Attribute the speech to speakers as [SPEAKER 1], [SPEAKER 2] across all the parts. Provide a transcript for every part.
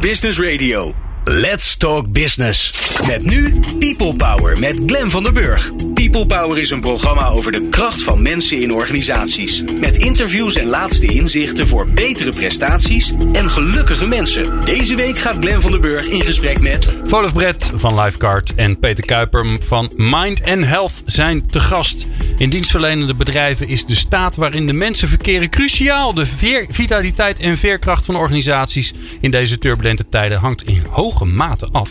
[SPEAKER 1] Business Radio. Let's Talk Business. Met nu People Power met Glen van der Burg. People Power is een programma over de kracht van mensen in organisaties. Met interviews en laatste inzichten voor betere prestaties en gelukkige mensen. Deze week gaat Glen van der Burg in gesprek met...
[SPEAKER 2] Volef Brett van Lifeguard en Peter Kuiper van Mind and Health zijn te gast. In dienstverlenende bedrijven is de staat waarin de mensen verkeren cruciaal. De vitaliteit en veerkracht van organisaties in deze turbulente tijden hangt in mate af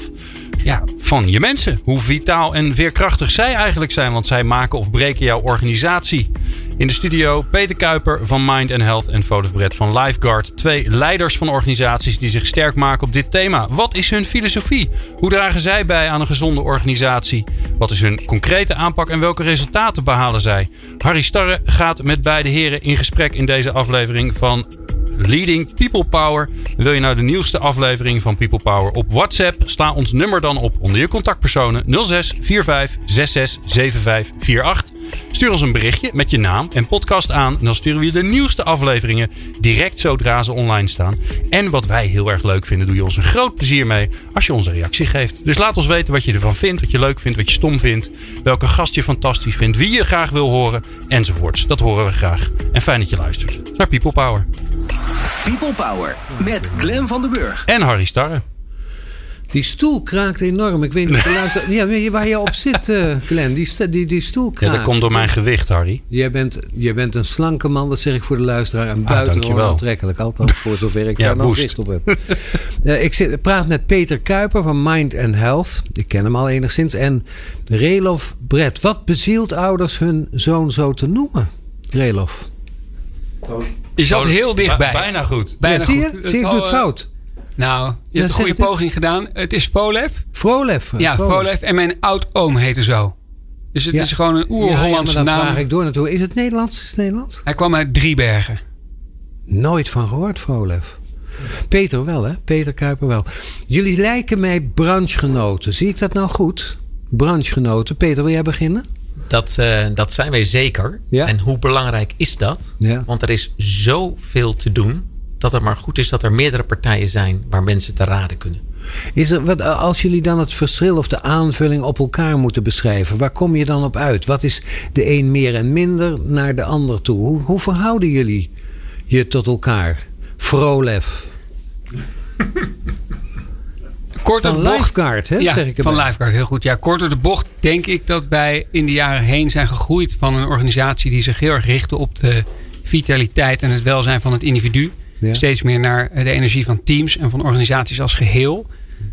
[SPEAKER 2] ja, van je mensen. Hoe vitaal en veerkrachtig zij eigenlijk zijn. Want zij maken of breken jouw organisatie. In de studio Peter Kuiper van Mind and Health en Foto's Brett van Lifeguard. Twee leiders van organisaties die zich sterk maken op dit thema. Wat is hun filosofie? Hoe dragen zij bij aan een gezonde organisatie? Wat is hun concrete aanpak en welke resultaten behalen zij? Harry Starre gaat met beide heren in gesprek in deze aflevering van Leading People Power. Wil je nou de nieuwste aflevering van People Power op WhatsApp? Sla ons nummer dan op onder je contactpersonen 06 45 66 75 48. Stuur ons een berichtje met je naam en podcast aan. En dan sturen we je de nieuwste afleveringen direct zodra ze online staan. En wat wij heel erg leuk vinden, doe je ons een groot plezier mee als je ons een reactie geeft. Dus laat ons weten wat je ervan vindt, wat je leuk vindt, wat je stom vindt. Welke gast je fantastisch vindt, wie je graag wil horen enzovoorts. Dat horen we graag. En fijn dat je luistert naar People Power.
[SPEAKER 1] People Power met Glen van den Burg.
[SPEAKER 2] En Harry Starre.
[SPEAKER 3] Die stoel kraakt enorm. Ik weet niet luister, ja, waar je op zit, uh, Glenn. Die, die, die stoel kraakt.
[SPEAKER 2] Ja, dat komt door mijn gewicht, Harry.
[SPEAKER 3] Jij bent, jij bent een slanke man, dat zeg ik voor de luisteraar. En ah, buitengewoon ah, aantrekkelijk. Althans, voor zover ik ja, daar nog zicht op heb. uh, ik zit, praat met Peter Kuiper van Mind and Health. Ik ken hem al enigszins. En Relof Brett. Wat bezielt ouders hun zoon zo te noemen? Relof.
[SPEAKER 4] Je zat heel dichtbij.
[SPEAKER 2] Bijna goed.
[SPEAKER 3] Bijna zie je? Goed. Zie je, ik doe het fout.
[SPEAKER 4] Nou, je hebt een goede poging gedaan. Het is Volef.
[SPEAKER 3] Volef.
[SPEAKER 4] Ja, Volef. En mijn oud-oom heette zo. Dus het is gewoon een oer-Hollandse ja, naam.
[SPEAKER 3] vraag ik door naartoe. Is het Nederlands? Is het Nederlands?
[SPEAKER 4] Hij kwam uit Driebergen.
[SPEAKER 3] Nooit van gehoord, Volef. Peter wel, hè? Peter Kuiper wel. Jullie lijken mij branchegenoten. Zie ik dat nou goed? Branchegenoten. Peter, wil jij beginnen?
[SPEAKER 5] Dat, uh, dat zijn wij zeker. Ja? En hoe belangrijk is dat? Ja. Want er is zoveel te doen dat het maar goed is dat er meerdere partijen zijn waar mensen te raden kunnen.
[SPEAKER 3] Is er, wat, als jullie dan het verschil of de aanvulling op elkaar moeten beschrijven, waar kom je dan op uit? Wat is de een meer en minder naar de ander toe? Hoe, hoe verhouden jullie je tot elkaar? Frolef.
[SPEAKER 4] Kort
[SPEAKER 3] van
[SPEAKER 4] bocht,
[SPEAKER 3] Lifeguard, hè,
[SPEAKER 4] ja,
[SPEAKER 3] zeg ik
[SPEAKER 4] van Lifeguard, heel goed. Ja, kort door de bocht denk ik dat wij in de jaren heen zijn gegroeid van een organisatie die zich heel erg richtte op de vitaliteit en het welzijn van het individu. Steeds meer naar de energie van teams en van organisaties als geheel.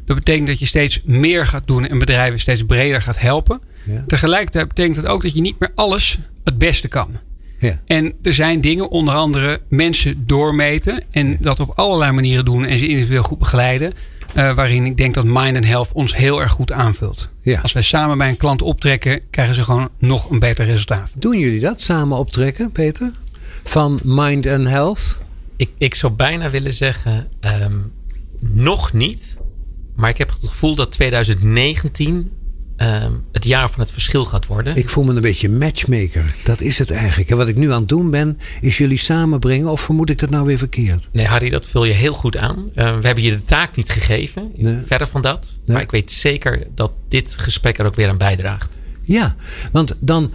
[SPEAKER 4] Dat betekent dat je steeds meer gaat doen en bedrijven steeds breder gaat helpen. Tegelijkertijd betekent dat ook dat je niet meer alles het beste kan. Ja. En er zijn dingen, onder andere mensen doormeten en dat op allerlei manieren doen en ze individueel goed begeleiden. Uh, waarin ik denk dat Mind and Health ons heel erg goed aanvult. Ja. Als wij samen bij een klant optrekken, krijgen ze gewoon nog een beter resultaat.
[SPEAKER 3] Doen jullie dat, samen optrekken, Peter? Van Mind and Health?
[SPEAKER 5] Ik, ik zou bijna willen zeggen, um, nog niet. Maar ik heb het gevoel dat 2019 um, het jaar van het verschil gaat worden.
[SPEAKER 3] Ik voel me een beetje matchmaker. Dat is het eigenlijk. En wat ik nu aan het doen ben, is jullie samenbrengen. Of vermoed ik dat nou weer verkeerd?
[SPEAKER 5] Nee, Harry, dat vul je heel goed aan. Uh, we hebben je de taak niet gegeven. Nee. Verder van dat. Nee. Maar ik weet zeker dat dit gesprek er ook weer aan bijdraagt.
[SPEAKER 3] Ja, want dan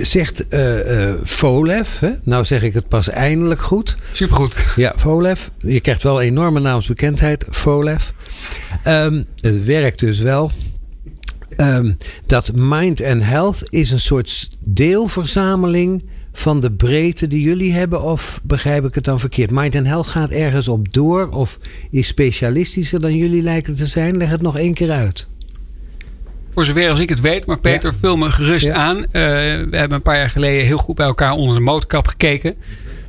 [SPEAKER 3] zegt uh, uh, Volef, hè? nou zeg ik het pas eindelijk goed.
[SPEAKER 4] Supergoed.
[SPEAKER 3] Ja, Volef. Je krijgt wel enorme naamsbekendheid, Volef. Um, het werkt dus wel. Um, dat Mind and Health is een soort deelverzameling van de breedte die jullie hebben? Of begrijp ik het dan verkeerd? Mind and Health gaat ergens op door of is specialistischer dan jullie lijken te zijn? Leg het nog één keer uit.
[SPEAKER 4] Voor zover als ik het weet. Maar Peter, vul me gerust aan. Uh, we hebben een paar jaar geleden heel goed bij elkaar onder de motorkap gekeken.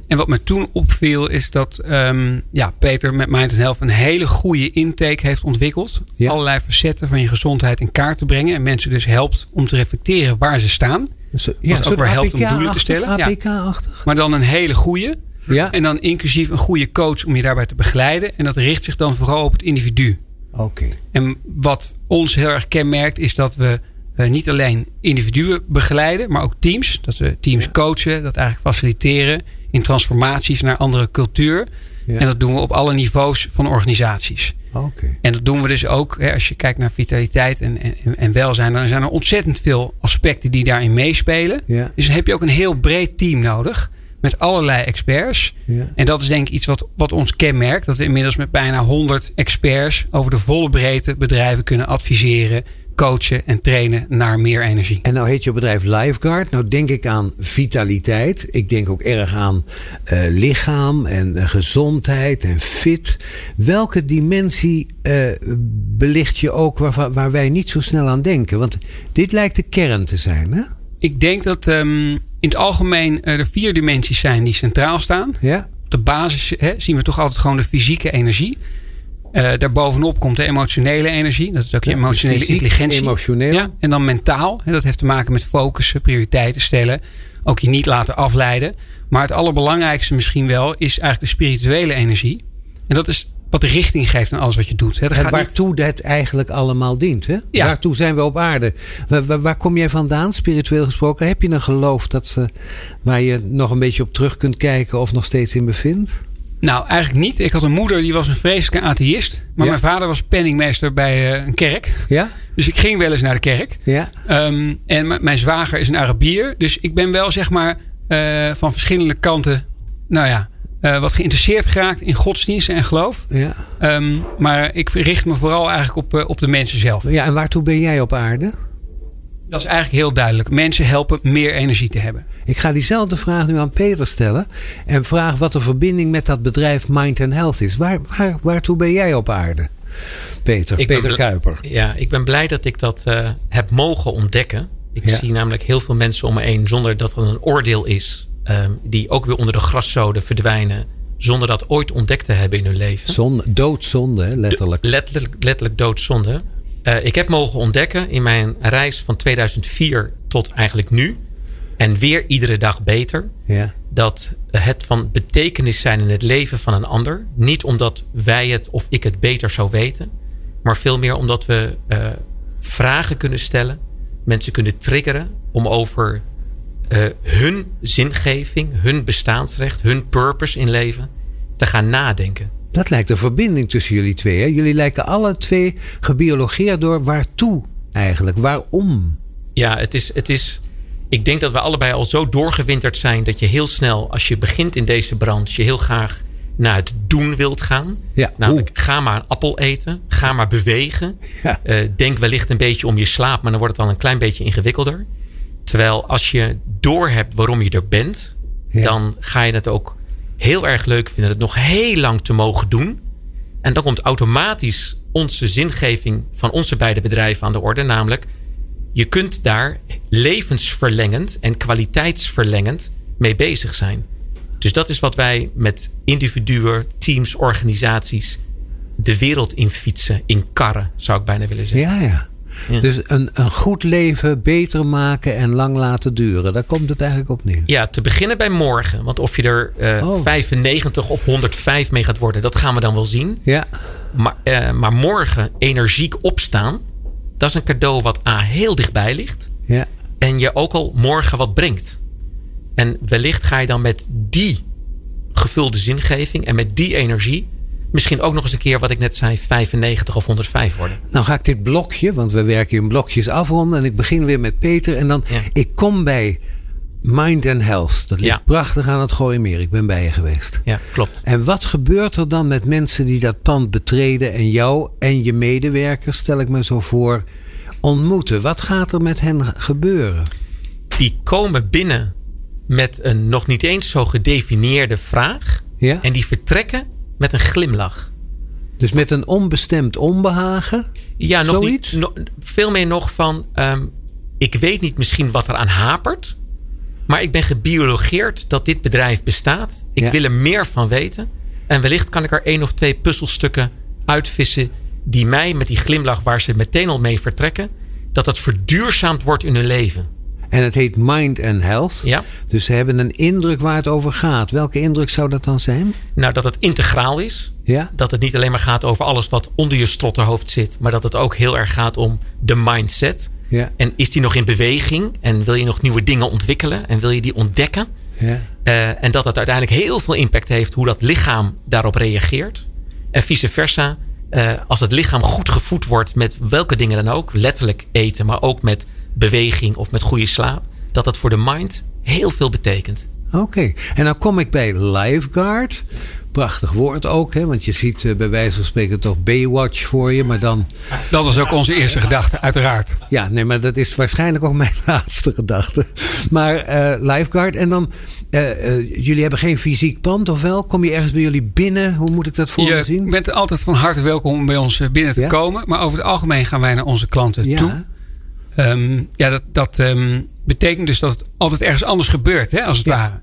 [SPEAKER 4] En wat me toen opviel is dat um, ja, Peter met Mind Health een hele goede intake heeft ontwikkeld. Ja. Allerlei facetten van je gezondheid in kaart te brengen. En mensen dus helpt om te reflecteren waar ze staan.
[SPEAKER 3] Zo, ja,
[SPEAKER 4] wat ook weer helpt om doelen te stellen.
[SPEAKER 3] APK-achtig.
[SPEAKER 4] Ja. Maar dan een hele goede. Ja. En dan inclusief een goede coach om je daarbij te begeleiden. En dat richt zich dan vooral op het individu.
[SPEAKER 3] Oké.
[SPEAKER 4] En wat ons heel erg kenmerkt is dat we uh, niet alleen individuen begeleiden, maar ook teams. Dat we teams ja. coachen, dat eigenlijk faciliteren in transformaties naar andere cultuur. Ja. En dat doen we op alle niveaus van organisaties. Okay. En dat doen we dus ook. Hè, als je kijkt naar vitaliteit en, en, en welzijn. Dan zijn er ontzettend veel aspecten die daarin meespelen. Ja. Dus dan heb je ook een heel breed team nodig. Met allerlei experts. Ja. En dat is denk ik iets wat, wat ons kenmerkt. Dat we inmiddels met bijna 100 experts over de volle breedte bedrijven kunnen adviseren coachen en trainen naar meer energie.
[SPEAKER 3] En nou heet je bedrijf Lifeguard. Nou denk ik aan vitaliteit. Ik denk ook erg aan uh, lichaam en uh, gezondheid en fit. Welke dimensie uh, belicht je ook waar, waar, wij niet zo snel aan denken? Want dit lijkt de kern te zijn, hè?
[SPEAKER 4] Ik denk dat um, in het algemeen er vier dimensies zijn die centraal staan. Ja. Op de basis hè, zien we toch altijd gewoon de fysieke energie. Uh, daarbovenop komt de emotionele energie. Dat is ook je emotionele fysiek, intelligentie.
[SPEAKER 3] Emotioneel. Ja,
[SPEAKER 4] en dan mentaal. Dat heeft te maken met focussen, prioriteiten stellen. Ook je niet laten afleiden. Maar het allerbelangrijkste misschien wel is eigenlijk de spirituele energie. En dat is wat de richting geeft aan alles wat je doet.
[SPEAKER 3] Het en waartoe niet... het eigenlijk allemaal dient. Hè? Ja. Waartoe zijn we op aarde? Waar, waar, kom jij vandaan, spiritueel gesproken? Heb je een geloof dat ze, waar je nog een beetje op terug kunt kijken of nog steeds in bevindt?
[SPEAKER 4] Nou, eigenlijk niet. Ik had een moeder die was een vreselijke atheïst. Maar mijn vader was penningmeester bij uh, een kerk. Ja? Dus ik ging wel eens naar de kerk. Ja? Um, en mijn zwager is een Arabier. Dus ik ben wel zeg maar uh, van verschillende kanten... Nou ja, uh, wat geïnteresseerd geraakt in godsdiensten en geloof. Ja. Um, maar ik richt me vooral eigenlijk op, op de mensen zelf.
[SPEAKER 3] Ja, en waartoe ben jij op aarde?
[SPEAKER 4] Dat is eigenlijk heel duidelijk. Mensen helpen meer energie te hebben.
[SPEAKER 3] Ik ga diezelfde vraag nu aan Peter stellen. En vraag wat de verbinding met dat bedrijf Mind and Health is. Waar, waar, waartoe ben jij op aarde? Peter, Peter Kuiper.
[SPEAKER 5] Ja, ik ben blij dat ik dat uh, heb mogen ontdekken. Ik zie namelijk heel veel mensen om me heen zonder dat er een oordeel is. Um, die ook weer onder de graszoden verdwijnen. Zonder dat ooit ontdekt te hebben in hun leven.
[SPEAKER 3] Zonde, doodzonde, letterlijk.
[SPEAKER 5] letterlijk. Letterlijk doodzonde. Uh, ik heb mogen ontdekken in mijn reis van 2004 tot eigenlijk nu en weer iedere dag beter. Ja. Dat het van betekenis zijn in het leven van een ander. Niet omdat wij het of ik het beter zou weten. Maar veel meer omdat we uh, vragen kunnen stellen. Mensen kunnen triggeren om over uh, hun zingeving, hun bestaansrecht, hun purpose in leven te gaan nadenken.
[SPEAKER 3] Dat lijkt een verbinding tussen jullie twee. Hè? Jullie lijken alle twee gebiologeerd door waartoe eigenlijk? Waarom?
[SPEAKER 5] Ja, het is, het is ik denk dat we allebei al zo doorgewinterd zijn dat je heel snel, als je begint in deze branche, je heel graag naar het doen wilt gaan. Ja, Namelijk, ga maar een appel eten. Ga maar bewegen. Ja. Uh, denk wellicht een beetje om je slaap, maar dan wordt het al een klein beetje ingewikkelder. Terwijl als je doorhebt waarom je er bent, dan ga je het ook heel erg leuk vinden het nog heel lang te mogen doen. En dan komt automatisch onze zingeving van onze beide bedrijven aan de orde. Namelijk, je kunt daar levensverlengend en kwaliteitsverlengend mee bezig zijn. Dus dat is wat wij met individuen, teams, organisaties de wereld in fietsen, in karren, zou ik bijna willen zeggen.
[SPEAKER 3] Ja, ja. Dus een, een goed leven beter maken en lang laten duren. Daar komt het eigenlijk op neer.
[SPEAKER 5] Ja, te beginnen bij morgen. Want of je er uh, 95 of 105 mee gaat worden, dat gaan we dan wel zien. Ja. Maar, uh, maar morgen energiek opstaan, dat is een cadeau wat A heel dichtbij ligt. Ja. En je ook al morgen wat brengt. En wellicht ga je dan met die gevulde zingeving en met die energie. Misschien ook nog eens een keer wat ik net zei, 95 of 105 worden.
[SPEAKER 3] Nou ga ik dit blokje, want we werken in blokjes afronden. En ik begin weer met Peter. En dan, ik kom bij Mind and Health. Dat ligt prachtig aan het Gooien Meer. Ik ben bij je geweest.
[SPEAKER 5] Ja, klopt.
[SPEAKER 3] En wat gebeurt er dan met mensen die dat pand betreden en jou en je medewerkers, stel ik me zo voor, ontmoeten? Wat gaat er met hen gebeuren?
[SPEAKER 5] Die komen binnen met een nog niet eens zo gedefinieerde vraag. Ja? En die vertrekken met een glimlach.
[SPEAKER 3] Dus met een onbestemd onbehagen?
[SPEAKER 5] Ja, nog Zoiets? niet. veel meer nog van. Ehm, ik weet niet misschien wat er aan hapert. Maar ik ben gebiologeerd dat dit bedrijf bestaat. Ik wil er meer van weten. En wellicht kan ik er één of twee puzzelstukken uitvissen. die mij met die glimlach waar ze meteen al mee vertrekken. dat dat verduurzaamd wordt in hun leven.
[SPEAKER 3] En het heet Mind and Health. Ja. Dus ze hebben een indruk waar het over gaat. Welke indruk zou dat dan zijn?
[SPEAKER 5] Nou, dat het integraal is. Ja. Dat het niet alleen maar gaat over alles wat onder je strotterhoofd zit. Maar dat het ook heel erg gaat om de mindset. Ja. En is die nog in beweging? En wil je nog nieuwe dingen ontwikkelen? En wil je die ontdekken? Ja. Uh, en dat het uiteindelijk heel veel impact heeft hoe dat lichaam daarop reageert. En vice versa. Uh, als het lichaam goed gevoed wordt met welke dingen dan ook, letterlijk eten, maar ook met beweging of met goede slaap, dat dat voor de mind heel veel betekent.
[SPEAKER 3] Oké, en dan kom ik bij Lifeguard. Prachtig woord ook, hè? want je ziet uh, bij wijze van spreken toch Baywatch voor je, maar dan...
[SPEAKER 4] Dat is ook onze eerste gedachte, uiteraard.
[SPEAKER 3] Ja, nee, maar dat is waarschijnlijk ook mijn laatste gedachte. Maar uh, Lifeguard en dan... Uh, jullie hebben geen fysiek pand, of wel? Kom je ergens bij jullie binnen? Hoe moet ik dat voor
[SPEAKER 4] je
[SPEAKER 3] zien?
[SPEAKER 4] Je bent altijd van harte welkom om bij ons binnen te komen. Maar over het algemeen gaan wij naar onze klanten ja. toe. Um, ja, dat, dat um, betekent dus dat het altijd ergens anders gebeurt, hè, als het ware.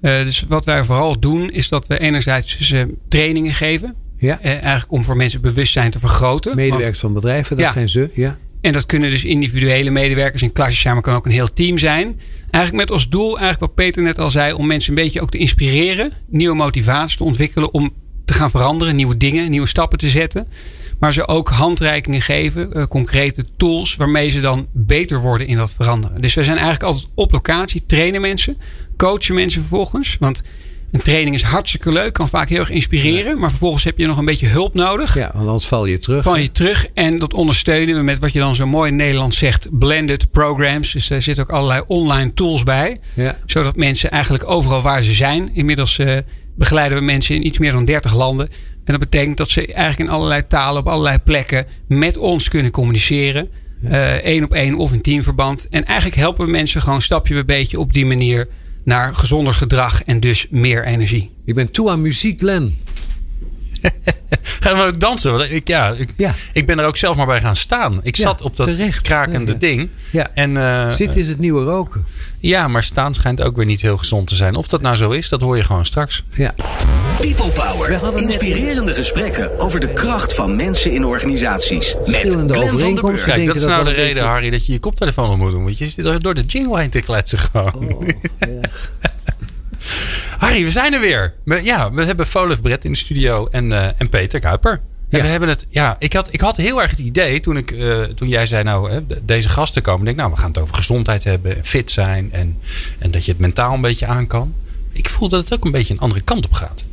[SPEAKER 4] Uh, dus wat wij vooral doen, is dat we enerzijds dus, uh, trainingen geven. Ja. Uh, eigenlijk om voor mensen bewustzijn te vergroten.
[SPEAKER 3] Medewerkers van bedrijven, dat ja. zijn ze. Ja.
[SPEAKER 4] En dat kunnen dus individuele medewerkers in klasjes zijn, maar kan ook een heel team zijn. Eigenlijk met als doel, eigenlijk wat Peter net al zei, om mensen een beetje ook te inspireren. Nieuwe motivaties te ontwikkelen om te gaan veranderen, nieuwe dingen, nieuwe stappen te zetten. Maar ze ook handreikingen geven, uh, concrete tools waarmee ze dan beter worden in dat veranderen. Dus we zijn eigenlijk altijd op locatie, trainen mensen, coachen mensen vervolgens. Want een training is hartstikke leuk, kan vaak heel erg inspireren. Maar vervolgens heb je nog een beetje hulp nodig.
[SPEAKER 3] Ja, want anders val je terug.
[SPEAKER 4] Val je terug en dat ondersteunen we met wat je dan zo mooi in Nederland zegt, blended programs. Dus daar zitten ook allerlei online tools bij. Ja. Zodat mensen eigenlijk overal waar ze zijn. Inmiddels uh, begeleiden we mensen in iets meer dan 30 landen. En dat betekent dat ze eigenlijk in allerlei talen op allerlei plekken met ons kunnen communiceren. Eén uh, op één of in teamverband. En eigenlijk helpen we mensen gewoon stapje bij beetje op die manier naar gezonder gedrag en dus meer energie.
[SPEAKER 3] Ik ben toe aan muziek, Len.
[SPEAKER 2] gaan we ook dansen? Ik, ja, ik, ja. ik ben er ook zelf maar bij gaan staan. Ik ja, zat op dat terecht. krakende
[SPEAKER 3] ja,
[SPEAKER 2] ding.
[SPEAKER 3] Ja. En, uh, Zitten is het nieuwe roken.
[SPEAKER 2] Ja, maar staan schijnt ook weer niet heel gezond te zijn. Of dat nou zo is, dat hoor je gewoon straks.
[SPEAKER 3] Ja.
[SPEAKER 1] People Power. Inspirerende gesprekken over de kracht van mensen in organisaties. Met van der Burg.
[SPEAKER 2] Kijk, dat is nou de reden, Harry, dat je je koptelefoon op moet doen. Want je zit door de jingle heen te kletsen gewoon. Oh, Harry, we zijn er weer. We, ja, we hebben Folef Brett in de studio en, uh, en Peter Kuiper. En we hebben het, ja, ik had, ik had heel erg het idee toen, ik, uh, toen jij zei, nou, hè, deze gasten komen. Denk, nou, we gaan het over gezondheid hebben, fit zijn en, en dat je het mentaal een beetje aan kan. Ik voel dat het ook een beetje een andere kant op gaat.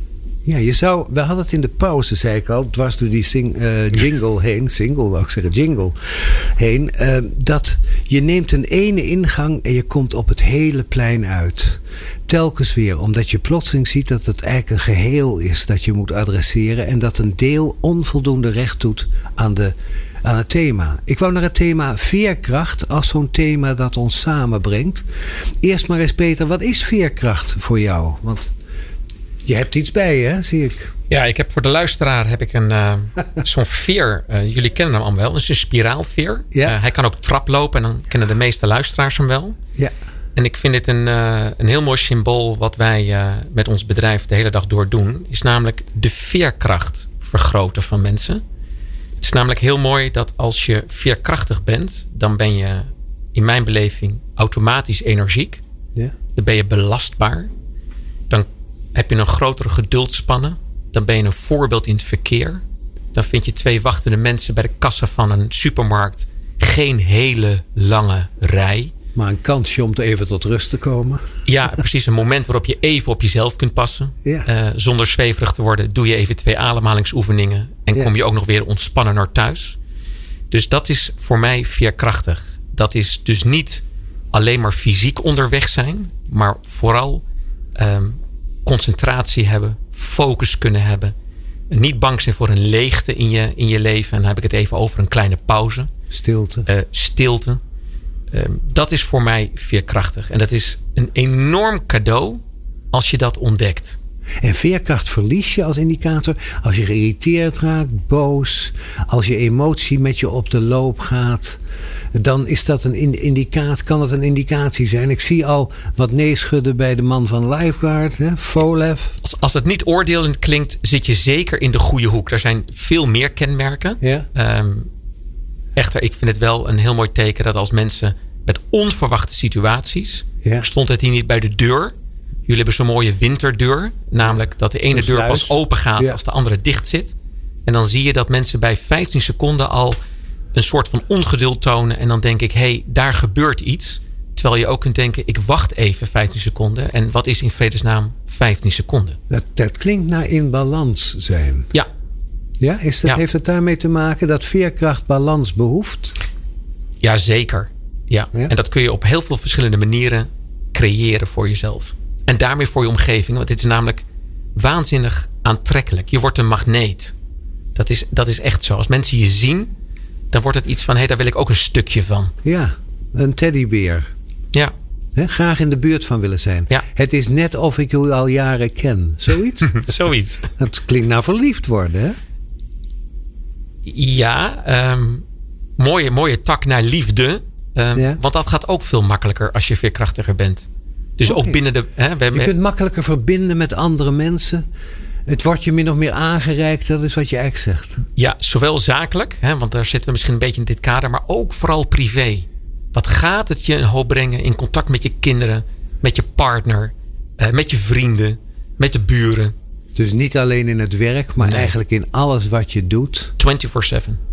[SPEAKER 3] Ja, je zou, we hadden het in de pauze, zei ik al, dwars door die sing, uh, jingle heen, single wou ik zeggen, jingle heen, uh, dat je neemt een ene ingang en je komt op het hele plein uit. Telkens weer, omdat je plotseling ziet dat het eigenlijk een geheel is dat je moet adresseren en dat een deel onvoldoende recht doet aan, de, aan het thema. Ik wou naar het thema veerkracht als zo'n thema dat ons samenbrengt. Eerst maar eens Peter, wat is veerkracht voor jou? Want je hebt iets bij hè, zie ik.
[SPEAKER 5] Ja, ik heb voor de luisteraar heb ik een uh, zo'n veer. Uh, jullie kennen hem allemaal wel. Dat is een spiraalveer. Ja. Uh, hij kan ook traplopen en dan kennen de meeste luisteraars hem wel.
[SPEAKER 3] Ja.
[SPEAKER 5] En ik vind dit een, een heel mooi symbool wat wij met ons bedrijf de hele dag door doen. Is namelijk de veerkracht vergroten van mensen. Het is namelijk heel mooi dat als je veerkrachtig bent, dan ben je in mijn beleving automatisch energiek. Ja. Dan ben je belastbaar. Heb je een grotere geduldspannen. Dan ben je een voorbeeld in het verkeer. Dan vind je twee wachtende mensen bij de kassa van een supermarkt. Geen hele lange rij.
[SPEAKER 3] Maar een kansje om te even tot rust te komen.
[SPEAKER 5] Ja, precies. Een moment waarop je even op jezelf kunt passen. Ja. Uh, zonder zweverig te worden, doe je even twee ademhalingsoefeningen. En kom je ook nog weer ontspannen naar thuis. Dus dat is voor mij veerkrachtig. Dat is dus niet alleen maar fysiek onderweg zijn, maar vooral um, concentratie hebben, focus kunnen hebben. Niet bang zijn voor een leegte in je, in je leven. En dan heb ik het even over een kleine pauze.
[SPEAKER 3] Stilte.
[SPEAKER 5] Uh, stilte. Uh, dat is voor mij veerkrachtig. En dat is een enorm cadeau als je dat ontdekt.
[SPEAKER 3] En veerkracht verlies je als indicator als je geïrriteerd raakt, boos, als je emotie met je op de loop gaat. Dan is dat een indicatie, kan het een indicatie zijn. Ik zie al wat neeschudden bij de man van Lifeguard, hè, Folef.
[SPEAKER 5] Als, als het niet oordelend klinkt, zit je zeker in de goede hoek. Er zijn veel meer kenmerken.
[SPEAKER 3] Ja.
[SPEAKER 5] Um, echter, ik vind het wel een heel mooi teken dat als mensen met onverwachte situaties. Ja. Stond het hier niet bij de deur. Jullie hebben zo'n mooie winterdeur. Namelijk dat de ene deur pas open gaat als de andere dicht zit. En dan zie je dat mensen bij 15 seconden al een soort van ongeduld tonen. En dan denk ik, hé, hey, daar gebeurt iets. Terwijl je ook kunt denken, ik wacht even 15 seconden. En wat is in vredesnaam 15 seconden?
[SPEAKER 3] Dat, dat klinkt naar in balans zijn.
[SPEAKER 5] Ja,
[SPEAKER 3] Ja, is dat, heeft het daarmee te maken dat veerkracht balans behoeft?
[SPEAKER 5] Ja, zeker. Ja. En dat kun je op heel veel verschillende manieren creëren voor jezelf. En daarmee voor je omgeving. Want dit is namelijk waanzinnig aantrekkelijk. Je wordt een magneet. Dat is, dat is echt zo. Als mensen je zien, dan wordt het iets van: hé, hey, daar wil ik ook een stukje van.
[SPEAKER 3] Ja, een teddybeer.
[SPEAKER 5] Ja.
[SPEAKER 3] graag in de buurt van willen zijn.
[SPEAKER 5] Ja.
[SPEAKER 3] Het is net of ik u al jaren ken. Zoiets?
[SPEAKER 5] Zoiets.
[SPEAKER 3] Dat klinkt nou verliefd worden, hè?
[SPEAKER 5] Ja, um, mooie, mooie tak naar liefde. Um, Want dat gaat ook veel makkelijker als je veerkrachtiger bent. Dus ook binnen de. Hè,
[SPEAKER 3] we, je kunt makkelijker verbinden met andere mensen. Het wordt je min of meer aangereikt, dat is wat je eigenlijk zegt.
[SPEAKER 5] Ja, zowel zakelijk, hè, want daar zitten we misschien een beetje in dit kader, maar ook vooral privé. Wat gaat het je een hoop brengen in contact met je kinderen, met je partner, eh, met je vrienden, met de buren?
[SPEAKER 3] Dus niet alleen in het werk, maar eigenlijk in alles wat je doet.
[SPEAKER 5] 24-7.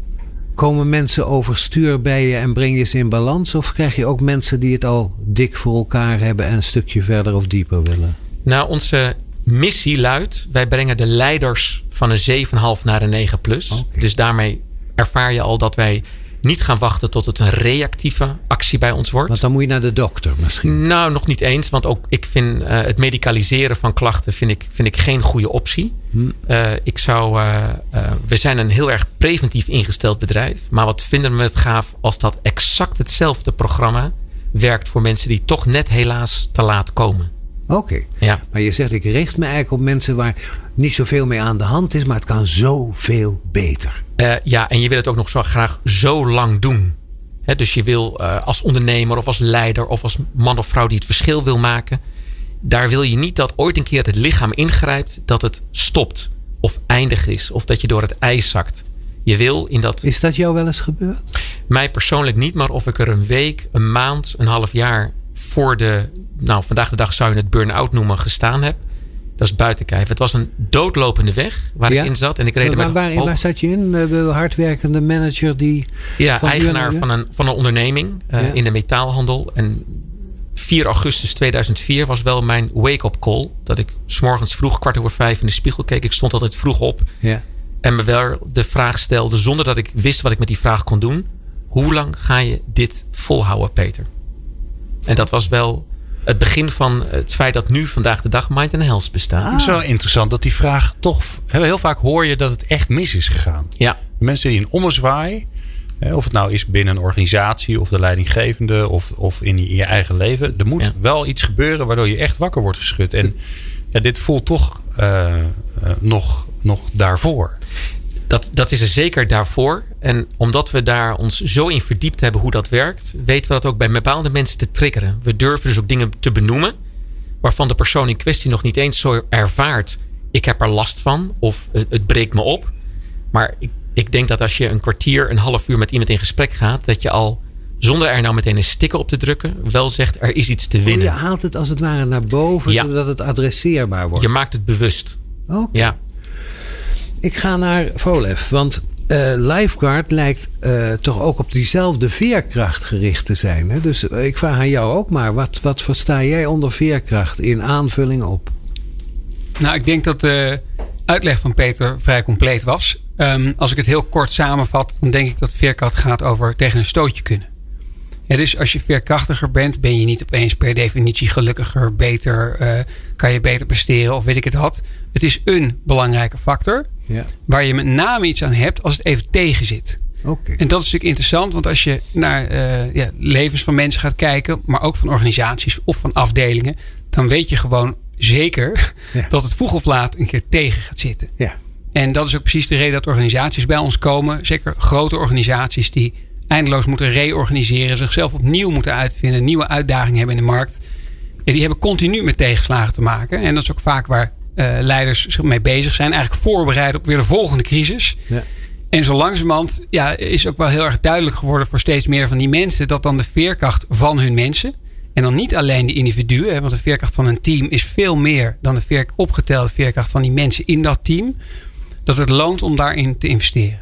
[SPEAKER 3] Komen mensen overstuur bij je en breng je ze in balans? Of krijg je ook mensen die het al dik voor elkaar hebben en een stukje verder of dieper willen?
[SPEAKER 5] Nou, onze missie luidt: wij brengen de leiders van een 7,5 naar een 9 plus. Dus daarmee ervaar je al dat wij niet gaan wachten tot het een reactieve actie bij ons wordt.
[SPEAKER 3] Want dan moet je naar de dokter misschien.
[SPEAKER 5] Nou, nog niet eens. Want ook ik vind uh, het medicaliseren van klachten vind ik, vind ik geen goede optie. Hm. Uh, ik zou, uh, we zijn een heel erg preventief ingesteld bedrijf. Maar wat vinden we het gaaf als dat exact hetzelfde programma werkt voor mensen die toch net helaas te laat komen.
[SPEAKER 3] Oké. Ja. Maar je zegt, ik richt me eigenlijk op mensen waar niet zoveel mee aan de hand is, maar het kan zoveel beter.
[SPEAKER 5] Uh, ja, en je wil het ook nog zo graag zo lang doen. He, dus je wil uh, als ondernemer of als leider of als man of vrouw die het verschil wil maken. Daar wil je niet dat ooit een keer het lichaam ingrijpt, dat het stopt of eindig is of dat je door het ijs zakt. Je wil in dat.
[SPEAKER 3] Is dat jou wel eens gebeurd?
[SPEAKER 5] Mij persoonlijk niet, maar of ik er een week, een maand, een half jaar voor de, nou vandaag de dag zou je het burn-out noemen, gestaan heb. Dat is buiten kijf. Het was een doodlopende weg waar ik in zat. En ik reed
[SPEAKER 3] waar, waar, waar zat je in? De hardwerkende manager die.
[SPEAKER 5] Ja, eigenaar van een, van een onderneming uh, in de metaalhandel. En 4 augustus 2004 was wel mijn wake-up call. Dat ik s'morgens vroeg, kwart over vijf in de spiegel keek. Ik stond altijd vroeg op.
[SPEAKER 3] Ja.
[SPEAKER 5] En me wel de vraag stelde, zonder dat ik wist wat ik met die vraag kon doen. Hoe lang ga je dit volhouden, Peter? En dat was wel het begin van het feit dat nu vandaag de dag Mind and Health bestaat.
[SPEAKER 2] Het is wel interessant dat die vraag toch... Heel vaak hoor je dat het echt mis is gegaan.
[SPEAKER 5] Ja.
[SPEAKER 2] Mensen die een ommezwaai... Of het nou is binnen een organisatie of de leidinggevende of, of in je eigen leven. Er moet wel iets gebeuren waardoor je echt wakker wordt geschud. En ja, dit voelt toch uh, nog, nog daarvoor
[SPEAKER 5] dat, dat is er zeker daarvoor. En omdat we daar ons zo in verdiept hebben hoe dat werkt, weten we dat ook bij bepaalde mensen te triggeren. We durven dus ook dingen te benoemen waarvan de persoon in kwestie nog niet eens zo ervaart. Ik heb er last van of het, het breekt me op. Maar ik, ik denk dat als je een kwartier, een half uur met iemand in gesprek gaat, dat je al zonder er nou meteen een sticker op te drukken, wel zegt er is iets te winnen.
[SPEAKER 3] je haalt het als het ware naar boven, zodat het adresseerbaar wordt.
[SPEAKER 5] Je maakt het bewust.
[SPEAKER 3] Oh.
[SPEAKER 5] Ja.
[SPEAKER 3] Ik ga naar Volef, want uh, Lifeguard lijkt uh, toch ook op diezelfde veerkracht gericht te zijn. Hè? Dus uh, ik vraag aan jou ook maar, wat, wat versta jij onder veerkracht in aanvulling op?
[SPEAKER 4] Nou, ik denk dat de uitleg van Peter vrij compleet was. Um, als ik het heel kort samenvat, dan denk ik dat veerkracht gaat over tegen een stootje kunnen. Ja, dus als je veerkrachtiger bent, ben je niet opeens per definitie gelukkiger, beter, kan je beter presteren of weet ik het wat. Het is een belangrijke factor. Ja. Waar je met name iets aan hebt als het even tegen zit.
[SPEAKER 3] Okay.
[SPEAKER 4] En dat is natuurlijk interessant, want als je naar uh, ja, levens van mensen gaat kijken, maar ook van organisaties of van afdelingen, dan weet je gewoon zeker ja. dat het vroeg of laat een keer tegen gaat zitten.
[SPEAKER 3] Ja.
[SPEAKER 4] En dat is ook precies de reden dat organisaties bij ons komen. Zeker grote organisaties die eindeloos moeten reorganiseren, zichzelf opnieuw moeten uitvinden, nieuwe uitdagingen hebben in de markt. Ja, die hebben continu met tegenslagen te maken. En dat is ook vaak waar leiders zich mee bezig zijn. Eigenlijk voorbereid op weer de volgende crisis. Ja. En zo langzamerhand ja, is ook wel heel erg duidelijk geworden voor steeds meer van die mensen. Dat dan de veerkracht van hun mensen. En dan niet alleen de individuen. Want de veerkracht van een team is veel meer dan de veer, opgetelde veerkracht van die mensen in dat team. Dat het loont om daarin te investeren.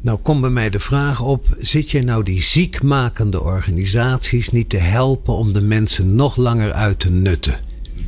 [SPEAKER 3] Nou komt bij mij de vraag op: zit je nou die ziekmakende organisaties niet te helpen om de mensen nog langer uit te nutten?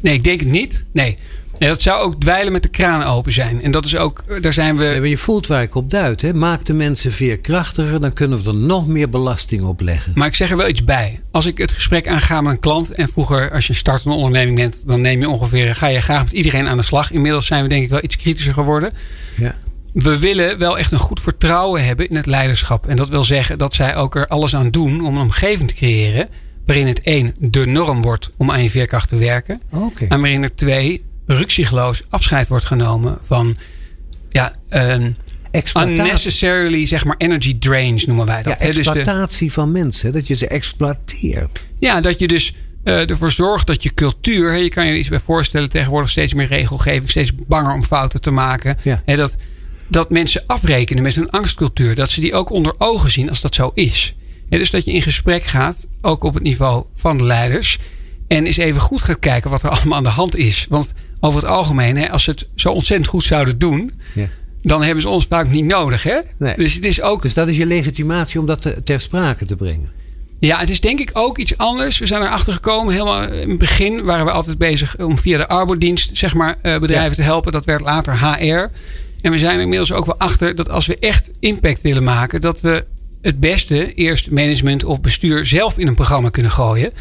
[SPEAKER 4] Nee, ik denk het niet. Nee. Ja, dat zou ook dweilen met de kraan open zijn. En dat is ook, daar zijn we.
[SPEAKER 3] Ja, je voelt waar ik op duid. Hè? Maak de mensen veerkrachtiger, dan kunnen we er nog meer belasting op leggen.
[SPEAKER 4] Maar ik zeg er wel iets bij. Als ik het gesprek aanga met een klant. En vroeger, als je startende onderneming bent, dan neem je ongeveer. Ga je graag met iedereen aan de slag. Inmiddels zijn we denk ik wel iets kritischer geworden. Ja. We willen wel echt een goed vertrouwen hebben in het leiderschap. En dat wil zeggen dat zij ook er alles aan doen om een omgeving te creëren. Waarin het één de norm wordt om aan je veerkracht te werken. Okay. En waarin er twee ruksigloos afscheid wordt genomen van ja, unnecessarily zeg maar energy drains noemen wij dat.
[SPEAKER 3] Ja, dus exploitatie van mensen, dat je ze exploiteert.
[SPEAKER 4] Ja, dat je dus uh, ervoor zorgt dat je cultuur, je kan je er iets bij voorstellen, tegenwoordig steeds meer regelgeving, steeds banger om fouten te maken. Ja. dat, dat mensen afrekenen met hun angstcultuur, dat ze die ook onder ogen zien als dat zo is. dus dat je in gesprek gaat, ook op het niveau van de leiders. En eens even goed gaat kijken wat er allemaal aan de hand is. Want over het algemeen, hè, als ze het zo ontzettend goed zouden doen, ja. dan hebben ze ons vaak niet nodig. Hè?
[SPEAKER 3] Dus, het is ook... dus dat is je legitimatie om dat ter sprake te brengen.
[SPEAKER 4] Ja, het is denk ik ook iets anders. We zijn erachter gekomen. Helemaal in het begin waren we altijd bezig om via de arbodienst zeg maar, eh, bedrijven te helpen. Dat werd later HR. En we zijn er inmiddels ook wel achter dat als we echt impact willen maken, dat we het beste eerst management of bestuur zelf in een programma kunnen gooien.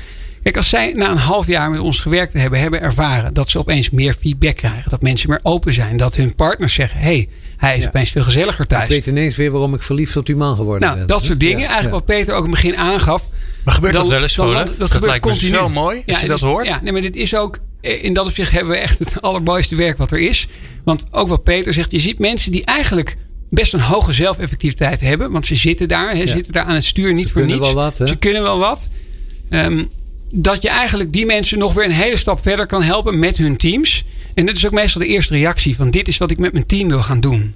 [SPEAKER 4] Kijk, als zij na een half jaar met ons gewerkt hebben, hebben ervaren dat ze opeens meer feedback krijgen. Dat mensen meer open zijn. Dat hun partners zeggen: hey, hij is opeens veel gezelliger thuis. Ik
[SPEAKER 3] weet ineens weer waarom ik verliefd op die man geworden
[SPEAKER 4] nou,
[SPEAKER 3] ben.
[SPEAKER 4] Dat soort dingen. Eigenlijk wat Peter ook in het begin aangaf.
[SPEAKER 2] Maar gebeurt dat wel eens, dan, Dat, dat, gebeurt lijkt continu. zo mooi, als je dat hoort.
[SPEAKER 4] Ja, nee, maar dit is ook... Eh, in dat opzicht hebben we echt het allermooiste werk wat er is. Want ook wat Peter zegt, je ziet mensen die eigenlijk best een hoge zelfeffectiviteit hebben. Want ze zitten daar, ze zitten daar aan het stuur niet
[SPEAKER 3] ze
[SPEAKER 4] voor niets.
[SPEAKER 3] Wat,
[SPEAKER 4] ze kunnen wel wat. Um, dat je eigenlijk die mensen nog weer een hele stap verder kan helpen met hun teams. En dat is ook meestal de eerste reactie van dit is wat ik met mijn team wil gaan doen.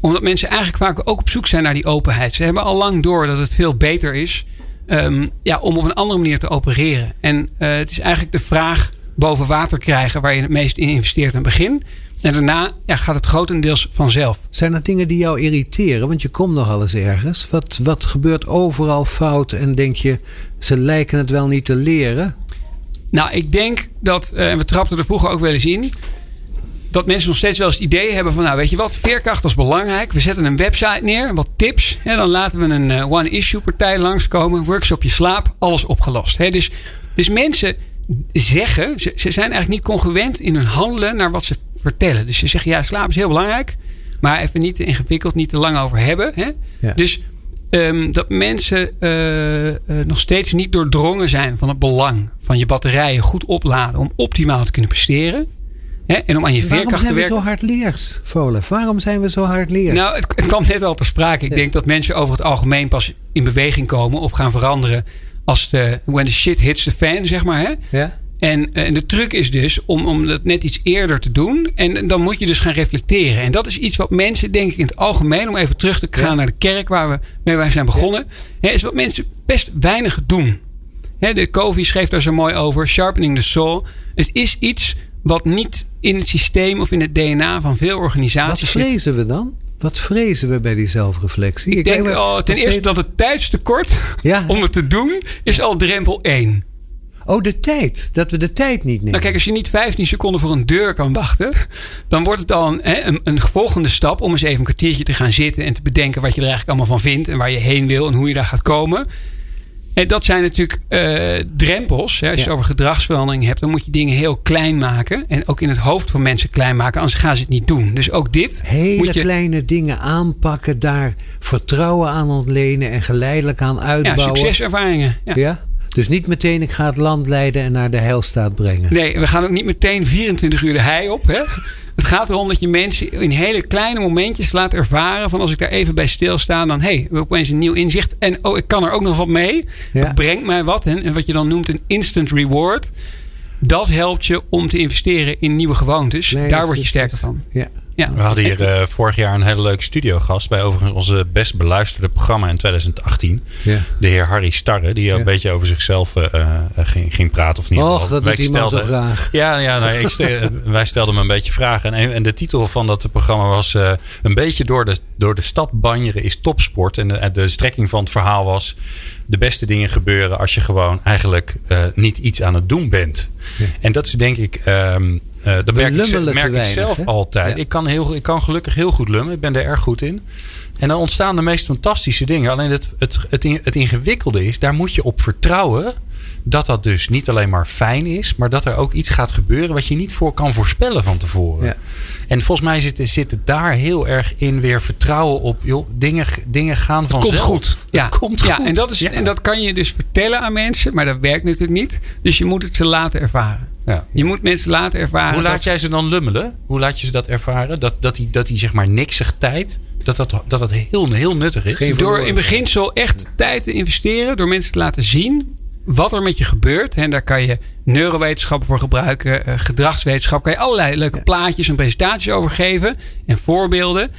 [SPEAKER 4] Omdat mensen eigenlijk vaak ook op zoek zijn naar die openheid. Ze hebben al lang door dat het veel beter is um, ja, om op een andere manier te opereren. En uh, het is eigenlijk de vraag boven water krijgen waar je het meest in investeert aan het begin. En daarna ja, gaat het grotendeels vanzelf.
[SPEAKER 3] Zijn er dingen die jou irriteren? Want je komt nogal eens ergens. Wat, wat gebeurt overal fout en denk je, ze lijken het wel niet te leren?
[SPEAKER 4] Nou, ik denk dat, uh, en we trapten er vroeger ook wel eens in, dat mensen nog steeds wel eens het idee hebben van, nou weet je wat, veerkracht is belangrijk. We zetten een website neer, wat tips. Hè, dan laten we een uh, one-issue partij langskomen, workshop je slaap, alles opgelost. Hè, dus, dus mensen zeggen, ze, ze zijn eigenlijk niet congruent in hun handelen naar wat ze vertellen. Dus ze zeggen, ja, slaap is heel belangrijk. Maar even niet te ingewikkeld, niet te lang over hebben. Hè? Dus um, dat mensen uh, uh, nog steeds niet doordrongen zijn van het belang van je batterijen goed opladen om optimaal te kunnen presteren. Hè? En om aan je veerkracht te werken.
[SPEAKER 3] Waarom zijn we zo hard leers, Volen? Waarom zijn we zo hard leers?
[SPEAKER 4] Nou, het, het kwam net al ter sprake. Ik denk dat mensen over het algemeen pas in beweging komen of gaan veranderen als de when the shit hits the fan, zeg maar. Hè? Ja. En, eh, en, de truc is dus om, om dat net iets eerder te doen. En dan moet je dus gaan reflecteren. En dat is iets wat mensen, denk ik, in het algemeen, om even terug te gaan naar de kerk waar we mee wij zijn begonnen, hè, is wat mensen best weinig doen. Hè, de Covey schreef daar zo mooi over: sharpening the soul. Het is iets wat niet in het systeem of in het DNA van veel organisaties
[SPEAKER 3] zit. Wat vrezen we dan? Wat vrezen we bij die zelfreflectie?
[SPEAKER 4] Ik, denk oh, ten eerste dat het tijdstekort ja. om het te doen is al drempel 1.
[SPEAKER 3] Oh, de tijd. Dat we de tijd niet nemen.
[SPEAKER 4] Nou, kijk, als je niet 15 seconden voor een deur kan wachten, dan wordt het dan hè, een, een, volgende stap om eens even een kwartiertje te gaan zitten en te bedenken wat je er eigenlijk allemaal van vindt en waar je heen wil en hoe je daar gaat komen. En dat zijn natuurlijk uh, drempels. Hè. Als je het over gedragsverandering hebt, dan moet je dingen heel klein maken. En ook in het hoofd van mensen klein maken, anders gaan ze het niet doen. Dus ook dit.
[SPEAKER 3] Hele
[SPEAKER 4] moet je...
[SPEAKER 3] kleine dingen aanpakken, daar vertrouwen aan ontlenen en geleidelijk aan uitbouwen.
[SPEAKER 4] Ja, succeservaringen.
[SPEAKER 3] ja? ja? Dus niet meteen ik ga het land leiden en naar de heilstaat brengen.
[SPEAKER 4] Nee, we gaan ook niet meteen 24 uur de hei op. Hè? Het gaat erom dat je mensen in hele kleine momentjes laat ervaren. Van als ik daar even bij stilsta, dan hey, we opeens een nieuw inzicht. En oh, ik kan er ook nog wat mee. Ja. Dat brengt mij wat. En wat je dan noemt een instant reward. Dat helpt je om te investeren in nieuwe gewoontes. daar word je sterker van.
[SPEAKER 3] Ja.
[SPEAKER 2] Ja. We hadden hier uh, vorig jaar een hele leuke studiogast. Bij overigens onze best beluisterde programma in 2018. Ja. De heer Harry Starre. Die een beetje over zichzelf uh, ging, ging praten. Of niet.
[SPEAKER 3] Och, dat doet stelde, zo graag.
[SPEAKER 2] Ja, ja ik wij stelden hem een beetje vragen. En, en de titel van dat programma was... Uh, een beetje door de, door de stad banjeren is topsport. En de, de strekking van het verhaal was de beste dingen gebeuren als je gewoon eigenlijk uh, niet iets aan het doen bent. Ja. En dat is denk ik um, Uh, dat merk, ik, merk ik, zelf altijd. Ik, kan heel, ik kan gelukkig heel goed lummen. Ik ben er erg goed in. En dan ontstaan de meest fantastische dingen. Alleen het, het, het, het ingewikkelde is, daar moet je op vertrouwen dat dat dus niet alleen maar fijn is, maar dat er ook iets gaat gebeuren wat je niet voor kan voorspellen van tevoren. Ja. En volgens mij zit, zit het daar heel erg in weer vertrouwen op. Joh, dingen, dingen gaan vanzelf.
[SPEAKER 4] Komt goed. Ja, het komt ja, goed. En, dat is, en dat kan je dus vertellen aan mensen, maar dat werkt natuurlijk niet. Dus je moet het ze laten ervaren. Ja. Je moet mensen laten ervaren.
[SPEAKER 2] Hoe laat jij ze dan lummelen? Hoe laat je ze dat ervaren? Dat, dat, die, dat die zeg maar niksig tijd dat dat, dat, dat heel, heel nuttig is.
[SPEAKER 4] Door in beginsel echt tijd te investeren. Door mensen te laten zien wat er met je gebeurt. En daar kan je neurowetenschappen voor gebruiken. Uh, gedragswetenschap. Kan je allerlei leuke plaatjes en presentaties over geven. En voorbeelden.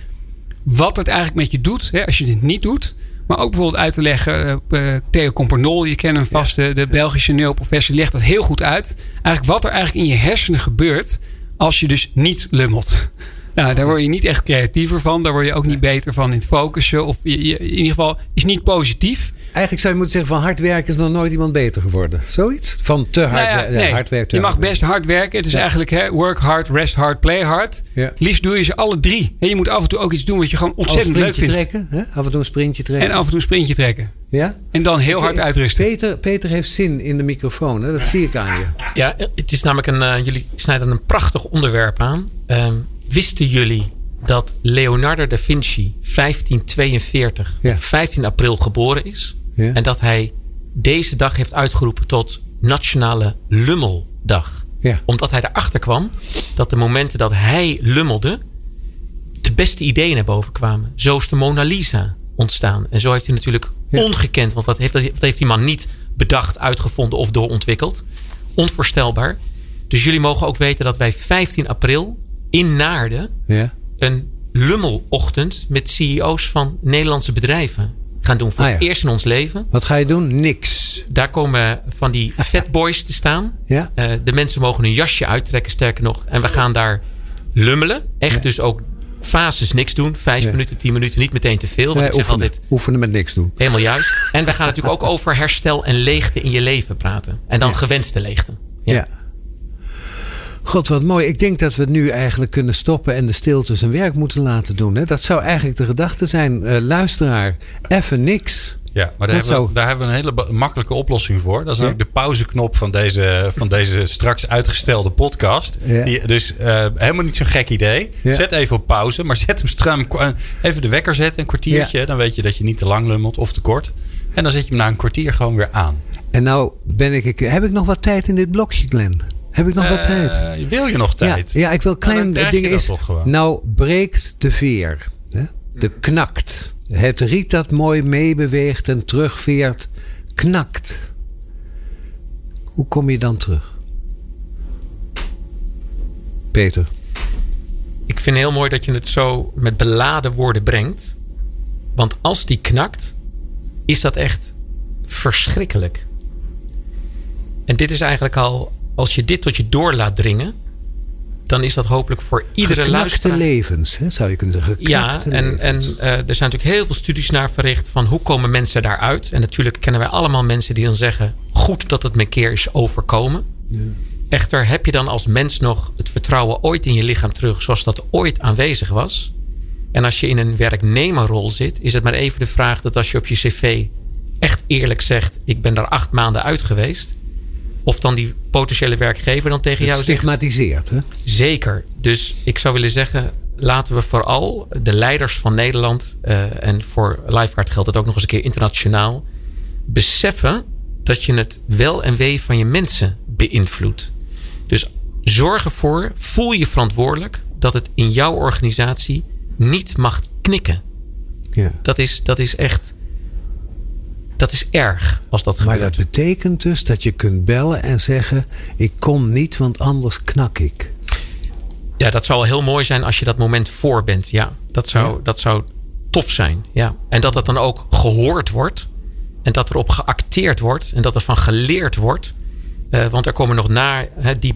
[SPEAKER 4] Wat het eigenlijk met je doet. Hè, als je dit niet doet. Maar ook bijvoorbeeld uit te leggen. Uh, Theo Compernol, je kent hem vast. De, de Belgische neuroprofessor legt dat heel goed uit. Eigenlijk wat er eigenlijk in je hersenen gebeurt. Als je dus niet lummelt. Nou, daar word je niet echt creatiever van. Daar word je ook niet beter van in het focussen. Of je, in ieder geval is niet positief.
[SPEAKER 3] Eigenlijk zou je moeten zeggen: van hard werken is nog nooit iemand beter geworden. Zoiets? Van te hard, nou ja, hard werken.
[SPEAKER 4] je mag best hard werken. Het is eigenlijk hè, work hard, rest hard, play hard. Ja. Liefst doe je ze alle drie. En je moet af en toe ook iets doen wat je gewoon ontzettend leuk vindt.
[SPEAKER 3] Trekken, hè? Af en toe een sprintje trekken.
[SPEAKER 4] En af en toe een sprintje trekken.
[SPEAKER 3] Ja?
[SPEAKER 4] En dan heel hard uitrusten.
[SPEAKER 3] Peter, Peter heeft zin in de microfoon. Hè? Dat zie ik aan je.
[SPEAKER 5] Ja, het is namelijk een. Uh, jullie snijden een prachtig onderwerp aan. Uh, wisten jullie dat Leonardo da Vinci 1542 ja. 15 april geboren is? En dat hij deze dag heeft uitgeroepen tot Nationale Lummeldag. Ja. Omdat hij erachter kwam dat de momenten dat hij lummelde, de beste ideeën naar boven kwamen. Zo is de Mona Lisa ontstaan. En zo heeft hij natuurlijk ongekend, want dat heeft, dat heeft die man niet bedacht, uitgevonden of doorontwikkeld. Onvoorstelbaar. Dus jullie mogen ook weten dat wij 15 april in Naarden ja. een lummelochtend met CEO's van Nederlandse bedrijven gaan doen voor ah, het eerst in ons leven.
[SPEAKER 3] Wat ga je doen? Niks.
[SPEAKER 5] Daar komen van die fatboys te staan. Ja. Uh, de mensen mogen hun jasje uittrekken, sterker nog. En we gaan daar lummelen. Echt dus ook fases niks doen. Vijf minuten, tien minuten, niet meteen te veel. Want ik zeg
[SPEAKER 3] oefenen, altijd, oefenen met niks doen.
[SPEAKER 5] Helemaal juist. En we gaan natuurlijk ook over herstel en leegte in je leven praten. En dan gewenste leegte. ja.
[SPEAKER 3] God, wat mooi. Ik denk dat we het nu eigenlijk kunnen stoppen en de stilte zijn werk moeten laten doen. Hè? Dat zou eigenlijk de gedachte zijn. Uh, luisteraar, even niks.
[SPEAKER 2] Ja, maar daar hebben, we, daar hebben, we, een hele makkelijke oplossing voor. Dat is ook de pauzeknop van deze, van deze straks uitgestelde podcast. Ja. Die, dus uh, helemaal niet zo'n gek idee. Zet even op pauze, maar zet hem stram. Even de wekker zetten, een kwartiertje. Dan weet je dat je niet te lang lummelt of te kort. En dan zet je hem na een kwartier gewoon weer aan.
[SPEAKER 3] En nou ben ik, heb ik nog wat tijd in dit blokje, Glenn? Heb ik nog wat tijd?
[SPEAKER 2] Eh, wil je nog tijd?
[SPEAKER 3] Ja, ja ik wil klein nou, dingen is. Nou breekt de veer. Hè? De knakt. Het riet dat mooi meebeweegt en terugveert, knakt. Hoe kom je dan terug? Peter.
[SPEAKER 5] Ik vind heel mooi dat je het zo met beladen woorden brengt. Want als die knakt, is dat echt verschrikkelijk. En dit is eigenlijk al als je dit tot je door laat dringen, dan is dat hopelijk voor iedere luisteraar.
[SPEAKER 3] levens, hè, zou je kunnen zeggen.
[SPEAKER 5] ja, en, en uh, er zijn natuurlijk heel veel studies naar verricht van hoe komen mensen daaruit. En natuurlijk kennen wij allemaal mensen die dan zeggen: goed dat het me een keer is overkomen. Ja. Echter, heb je dan als mens nog het vertrouwen ooit in je lichaam terug, zoals dat ooit aanwezig was? En als je in een werknemerrol zit, is het maar even de vraag dat als je op je cv echt eerlijk zegt: ik ben daar acht maanden uit geweest of dan die potentiële werkgever dan tegen jou
[SPEAKER 3] zegt. Stigmatiseert, hè?
[SPEAKER 5] Zeker. Dus ik zou willen zeggen, laten we vooral de leiders van Nederland... Uh, en voor Lifeguard geldt het ook nog eens een keer internationaal... beseffen dat je het wel en wee van je mensen beïnvloedt. Dus zorg ervoor, voel je verantwoordelijk... dat het in jouw organisatie niet mag knikken. Ja. Dat, is, dat is echt dat is erg als dat
[SPEAKER 3] gebeurt. Maar dat betekent dus dat je kunt bellen en zeggen: Ik kom niet, want anders knak ik.
[SPEAKER 5] Ja, dat zou wel heel mooi zijn als je dat moment voor bent. Ja, dat zou, dat zou tof zijn. Ja. En dat dat dan ook gehoord wordt. En dat erop geacteerd wordt. En dat er van geleerd wordt. Uh, want er komen nog na die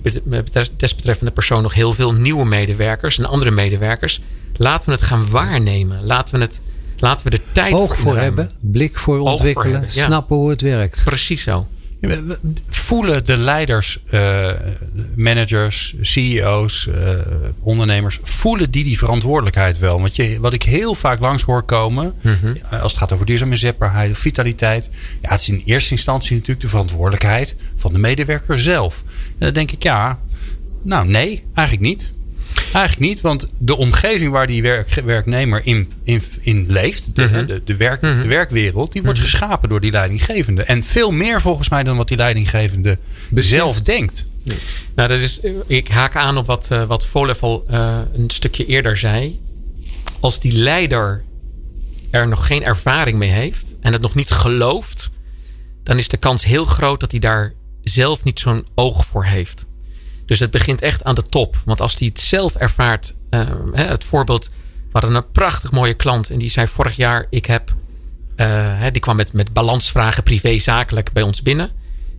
[SPEAKER 5] desbetreffende persoon nog heel veel nieuwe medewerkers en andere medewerkers. Laten we het gaan waarnemen. Laten we het Laten we er tijd
[SPEAKER 3] Oog voor hebben, blik voor ontwikkelen, snappen hoe het werkt.
[SPEAKER 5] Precies zo.
[SPEAKER 2] Voelen de leiders, uh, managers, CEO's, uh, ondernemers, voelen die die verantwoordelijkheid wel? Want je, wat ik heel vaak langs hoor komen, mm als het gaat over duurzame inzetbaarheid of vitaliteit, ja, het is in eerste instantie natuurlijk de verantwoordelijkheid van de medewerker zelf. En dan denk ik, ja, nou nee, eigenlijk niet. Eigenlijk niet, want de omgeving waar die werk, werknemer in, in, in leeft, de, mhm. de, de, werk, mhm. de werkwereld, die wordt mhm. geschapen door die leidinggevende. En veel meer volgens mij dan wat die leidinggevende zelf denkt.
[SPEAKER 5] Nou, dat is, ik haak aan op wat, uh, wat Volevel uh, een stukje eerder zei. Als die leider er nog geen ervaring mee heeft en het nog niet gelooft, dan is de kans heel groot dat hij daar zelf niet zo'n oog voor heeft. Dus het begint echt aan de top. Want als hij het zelf ervaart, uh, het voorbeeld, we hadden een prachtig mooie klant en die zei vorig jaar, ik heb, uh, die kwam met, met balansvragen privé zakelijk bij ons binnen.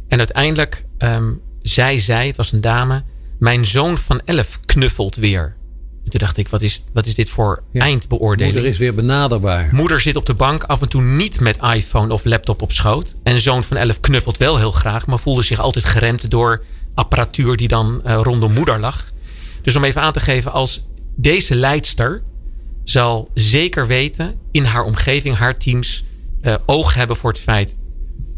[SPEAKER 5] En uiteindelijk um, zij zei, het was een dame, mijn zoon van elf knuffelt weer. En toen dacht ik, wat is, wat is dit voor eindbeoordeling?
[SPEAKER 3] Moeder is weer benaderbaar.
[SPEAKER 5] Moeder zit op de bank, af en toe niet met iPhone of laptop op schoot. En zoon van elf knuffelt wel heel graag, maar voelde zich altijd geremd door apparatuur die dan uh, rondom moeder lag. Dus om even aan te geven, als deze leidster zal zeker weten in haar omgeving, haar teams, uh, oog hebben voor het feit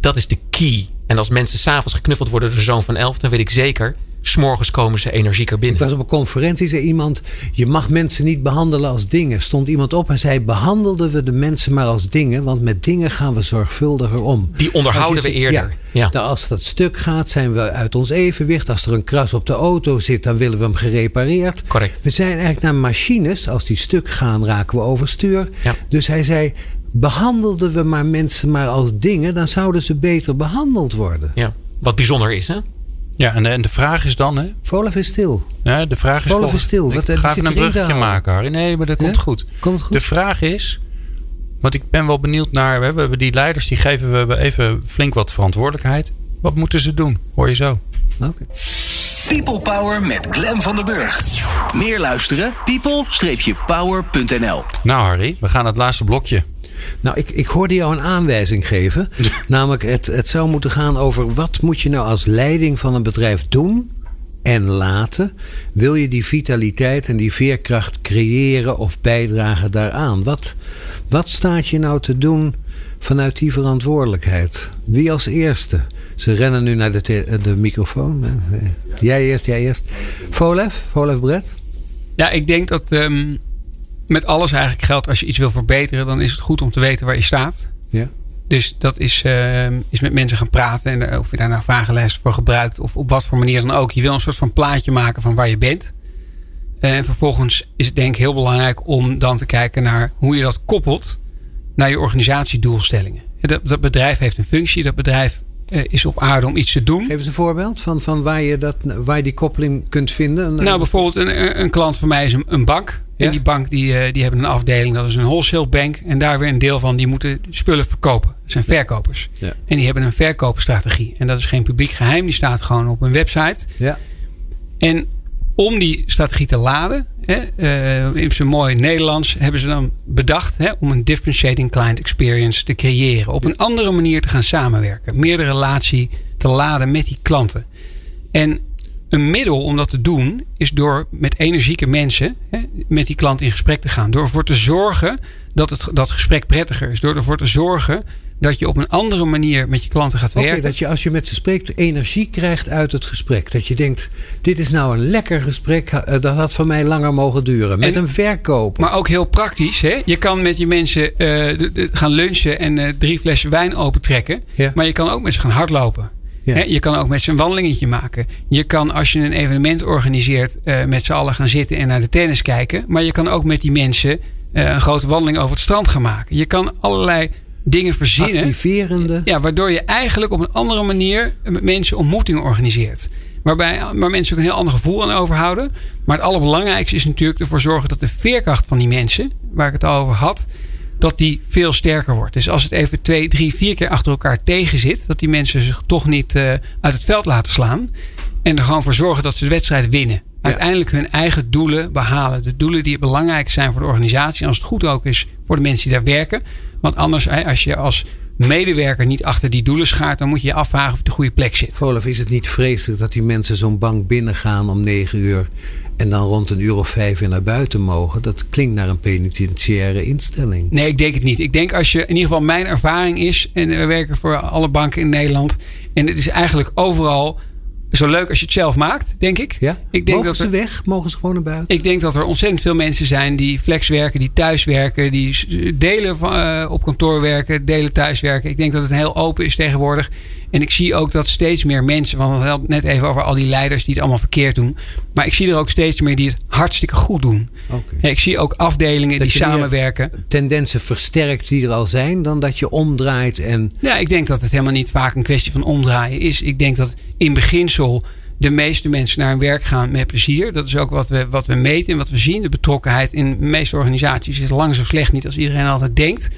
[SPEAKER 5] dat is de key. En als mensen s'avonds geknuffeld worden door de zoon van elf, dan weet ik zeker S'morgens komen ze energieker binnen.
[SPEAKER 3] Ik was op een conferentie, zei iemand... je mag mensen niet behandelen als dingen. Stond iemand op en zei... behandelden we de mensen maar als dingen... want met dingen gaan we zorgvuldiger om.
[SPEAKER 5] Die onderhouden we eerder.
[SPEAKER 3] Ja, nou, als dat stuk gaat, zijn we uit ons evenwicht. Als er een kras op de auto zit, dan willen we hem gerepareerd.
[SPEAKER 5] Correct.
[SPEAKER 3] We zijn eigenlijk naar machines. Als die stuk gaan, raken we overstuur. Ja. Dus hij zei... behandelden we maar mensen maar als dingen... dan zouden ze beter behandeld worden.
[SPEAKER 5] Ja, wat bijzonder is, hè?
[SPEAKER 2] Ja, en de, en de vraag is dan... Hè?
[SPEAKER 3] Volf is stil.
[SPEAKER 2] Ja, de vraag is...
[SPEAKER 3] Volf is stil.
[SPEAKER 2] Wat, ik ga even een bruggetje maken, Harry. Nee, maar dat komt, goed.
[SPEAKER 3] komt goed.
[SPEAKER 2] De vraag is... Want ik ben wel benieuwd naar... We hebben die leiders, die geven we even flink wat verantwoordelijkheid. Wat moeten ze doen? Hoor je zo.
[SPEAKER 3] Oké.
[SPEAKER 1] People Power met Glen van den Burg. Meer luisteren? people-power.nl
[SPEAKER 2] Nou Harry, we gaan naar het laatste blokje.
[SPEAKER 3] Nou, ik, ik hoorde jou een aanwijzing geven. Namelijk, het, het zou moeten gaan over wat moet je nou als leiding van een bedrijf doen en laten. Wil je die vitaliteit en die veerkracht creëren of bijdragen daaraan? Wat, wat staat je nou te doen vanuit die verantwoordelijkheid? Wie als eerste? Ze rennen nu naar de, de microfoon. Jij eerst, jij eerst. Volef, Volef Brett?
[SPEAKER 4] Ja, ik denk dat ehm, met alles eigenlijk geldt. Als je iets wil verbeteren, dan is het goed om te weten waar je staat.
[SPEAKER 3] Ja.
[SPEAKER 4] Dus dat is, ehm, is met mensen gaan praten. En eh, of je daar nou vragenlijst voor gebruikt. Of op wat voor manier dan ook. Je wil een soort van plaatje maken van waar je bent. En vervolgens is het denk ik heel belangrijk om dan te kijken naar hoe je dat koppelt naar je organisatiedoelstellingen. Dat, dat bedrijf heeft een functie. Dat bedrijf is op aarde om iets te doen.
[SPEAKER 3] Geef eens een voorbeeld van, van waar, je dat, waar je die koppeling kunt vinden.
[SPEAKER 4] Nou, bijvoorbeeld een, een klant van mij is een, een bank. En die bank die, uh, die hebben een afdeling, dat is een wholesale bank. En daar weer een deel van, die moeten spullen verkopen. Dat zijn verkopers. Ja. En die hebben een verkoopstrategie. En dat is geen publiek geheim, die staat gewoon op een website.
[SPEAKER 3] Ja.
[SPEAKER 4] En om die strategie te laden, hè, uh, in zijn mooi Nederlands, hebben ze dan bedacht hè, om een differentiating client experience te creëren. Op een andere manier te gaan samenwerken. Meer de relatie te laden met die klanten. En een middel om dat te doen is door met energieke mensen hè, met die klant in gesprek te gaan. Door ervoor te zorgen dat het dat gesprek prettiger is. Door ervoor te zorgen dat je op een andere manier met je klanten gaat werken.
[SPEAKER 3] dat je als je met ze spreekt energie krijgt uit het gesprek. Dat je denkt, dit is nou een lekker gesprek. Eh, dat had van mij langer mogen duren. Met een verkoop.
[SPEAKER 4] Maar ook heel praktisch. Hè? Je kan met je mensen uh, gaan lunchen en uh, drie flessen wijn opentrekken. Ja. Maar je kan ook met ze gaan hardlopen. Ja. Je kan ook met ze een wandelingetje maken. Je kan als je een evenement organiseert met z'n allen gaan zitten en naar de tennis kijken. Maar je kan ook met die mensen een grote wandeling over het strand gaan maken. Je kan allerlei dingen verzinnen.
[SPEAKER 3] Activerende.
[SPEAKER 4] Ja, waardoor je eigenlijk op een andere manier met mensen ontmoetingen organiseert. Waarbij waar mensen ook een heel ander gevoel aan overhouden. Maar het allerbelangrijkste is natuurlijk ervoor zorgen dat de veerkracht van die mensen, waar ik het al over had, dat die veel sterker wordt. Dus als het even twee, drie, vier keer achter elkaar tegen zit, dat die mensen zich toch niet uh, uit het veld laten slaan. En er gewoon voor zorgen dat ze de wedstrijd winnen. Uiteindelijk hun eigen doelen behalen. De doelen die belangrijk zijn voor de organisatie. En als het goed ook is voor de mensen die daar werken. Want anders, als je als medewerker niet achter die doelen schaart, dan moet je je afvragen of het de goede plek zit.
[SPEAKER 3] Volf, is het niet vreselijk dat die mensen zo'n bank binnengaan om negen uur en dan rond een uur of vijf weer naar buiten mogen? Dat klinkt naar een penitentiaire instelling.
[SPEAKER 4] Nee, ik denk het niet. Ik denk als je, in ieder geval mijn ervaring is, en we werken voor alle banken in Nederland, en het is eigenlijk overal zo leuk als je het zelf maakt, denk ik.
[SPEAKER 3] Ja?
[SPEAKER 4] ik
[SPEAKER 3] denk Mogen dat ze weg? Mogen ze gewoon naar buiten?
[SPEAKER 4] Ik denk dat er ontzettend veel mensen zijn die flex werken, die thuis werken, die delen van, uh, op kantoor werken, delen thuis werken. Ik denk dat het heel open is tegenwoordig. En ik zie ook dat steeds meer mensen, want we hadden het net even over al die leiders die het allemaal verkeerd doen. Maar ik zie er ook steeds meer die het hartstikke goed doen. Okay. Ik zie ook afdelingen die samenwerken.
[SPEAKER 3] Tendensen versterkt die er al zijn, dan dat je omdraait en.
[SPEAKER 4] Ja, ik denk dat het helemaal niet vaak een kwestie van omdraaien is. Ik denk dat in beginsel de meeste mensen naar hun werk gaan met plezier. Dat is ook wat we, wat we meten en wat we zien. De betrokkenheid in de meeste organisaties is lang zo slecht niet als iedereen altijd denkt.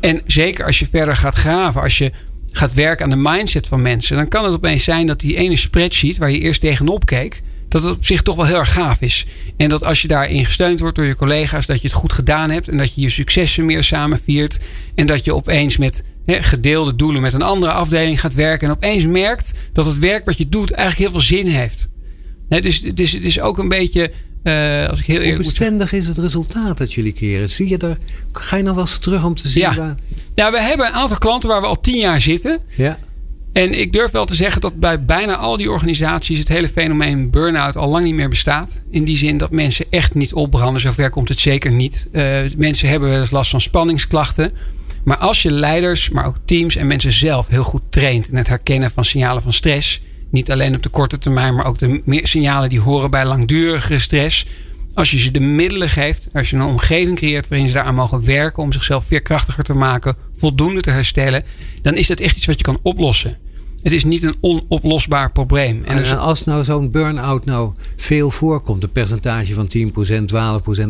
[SPEAKER 4] En zeker als je verder gaat graven, als je gaat werken aan de mindset van mensen, dan kan het opeens zijn dat die ene spreadsheet waar je eerst tegenop keek, dat het op zich toch wel heel erg gaaf is. En dat als je daarin gesteund wordt door je collega's, dat je het goed gedaan hebt en dat je je successen meer samen viert. En dat je opeens met gedeelde doelen met een andere afdeling gaat werken. En opeens merkt dat het werk wat je doet eigenlijk heel veel zin heeft. dus, dus het is ook een beetje. Uh, als ik heel
[SPEAKER 3] Hoe bestendig is het resultaat dat jullie keren? Zie je daar, ga je nog wel eens terug om te zien?
[SPEAKER 4] Ja. Waar... ja, we hebben een aantal klanten waar we al tien jaar zitten.
[SPEAKER 3] Ja.
[SPEAKER 4] En ik durf wel te zeggen dat bij bijna al die organisaties het hele fenomeen burn-out al lang niet meer bestaat. In die zin dat mensen echt niet opbranden. Zover komt het zeker niet. Uh, mensen hebben wel eens last van spanningsklachten. Maar als je leiders, maar ook teams en mensen zelf heel goed traint in het herkennen van signalen van stress. Niet alleen op de korte termijn, maar ook de signalen die horen bij langdurige stress. Als je ze de middelen geeft, als je een omgeving creëert waarin ze daaraan mogen werken om zichzelf veerkrachtiger te maken, voldoende te herstellen, dan is dat echt iets wat je kan oplossen. Het is niet een onoplosbaar probleem.
[SPEAKER 3] En, dus- als nou zo'n burn-out nou veel voorkomt, een percentage van 10%,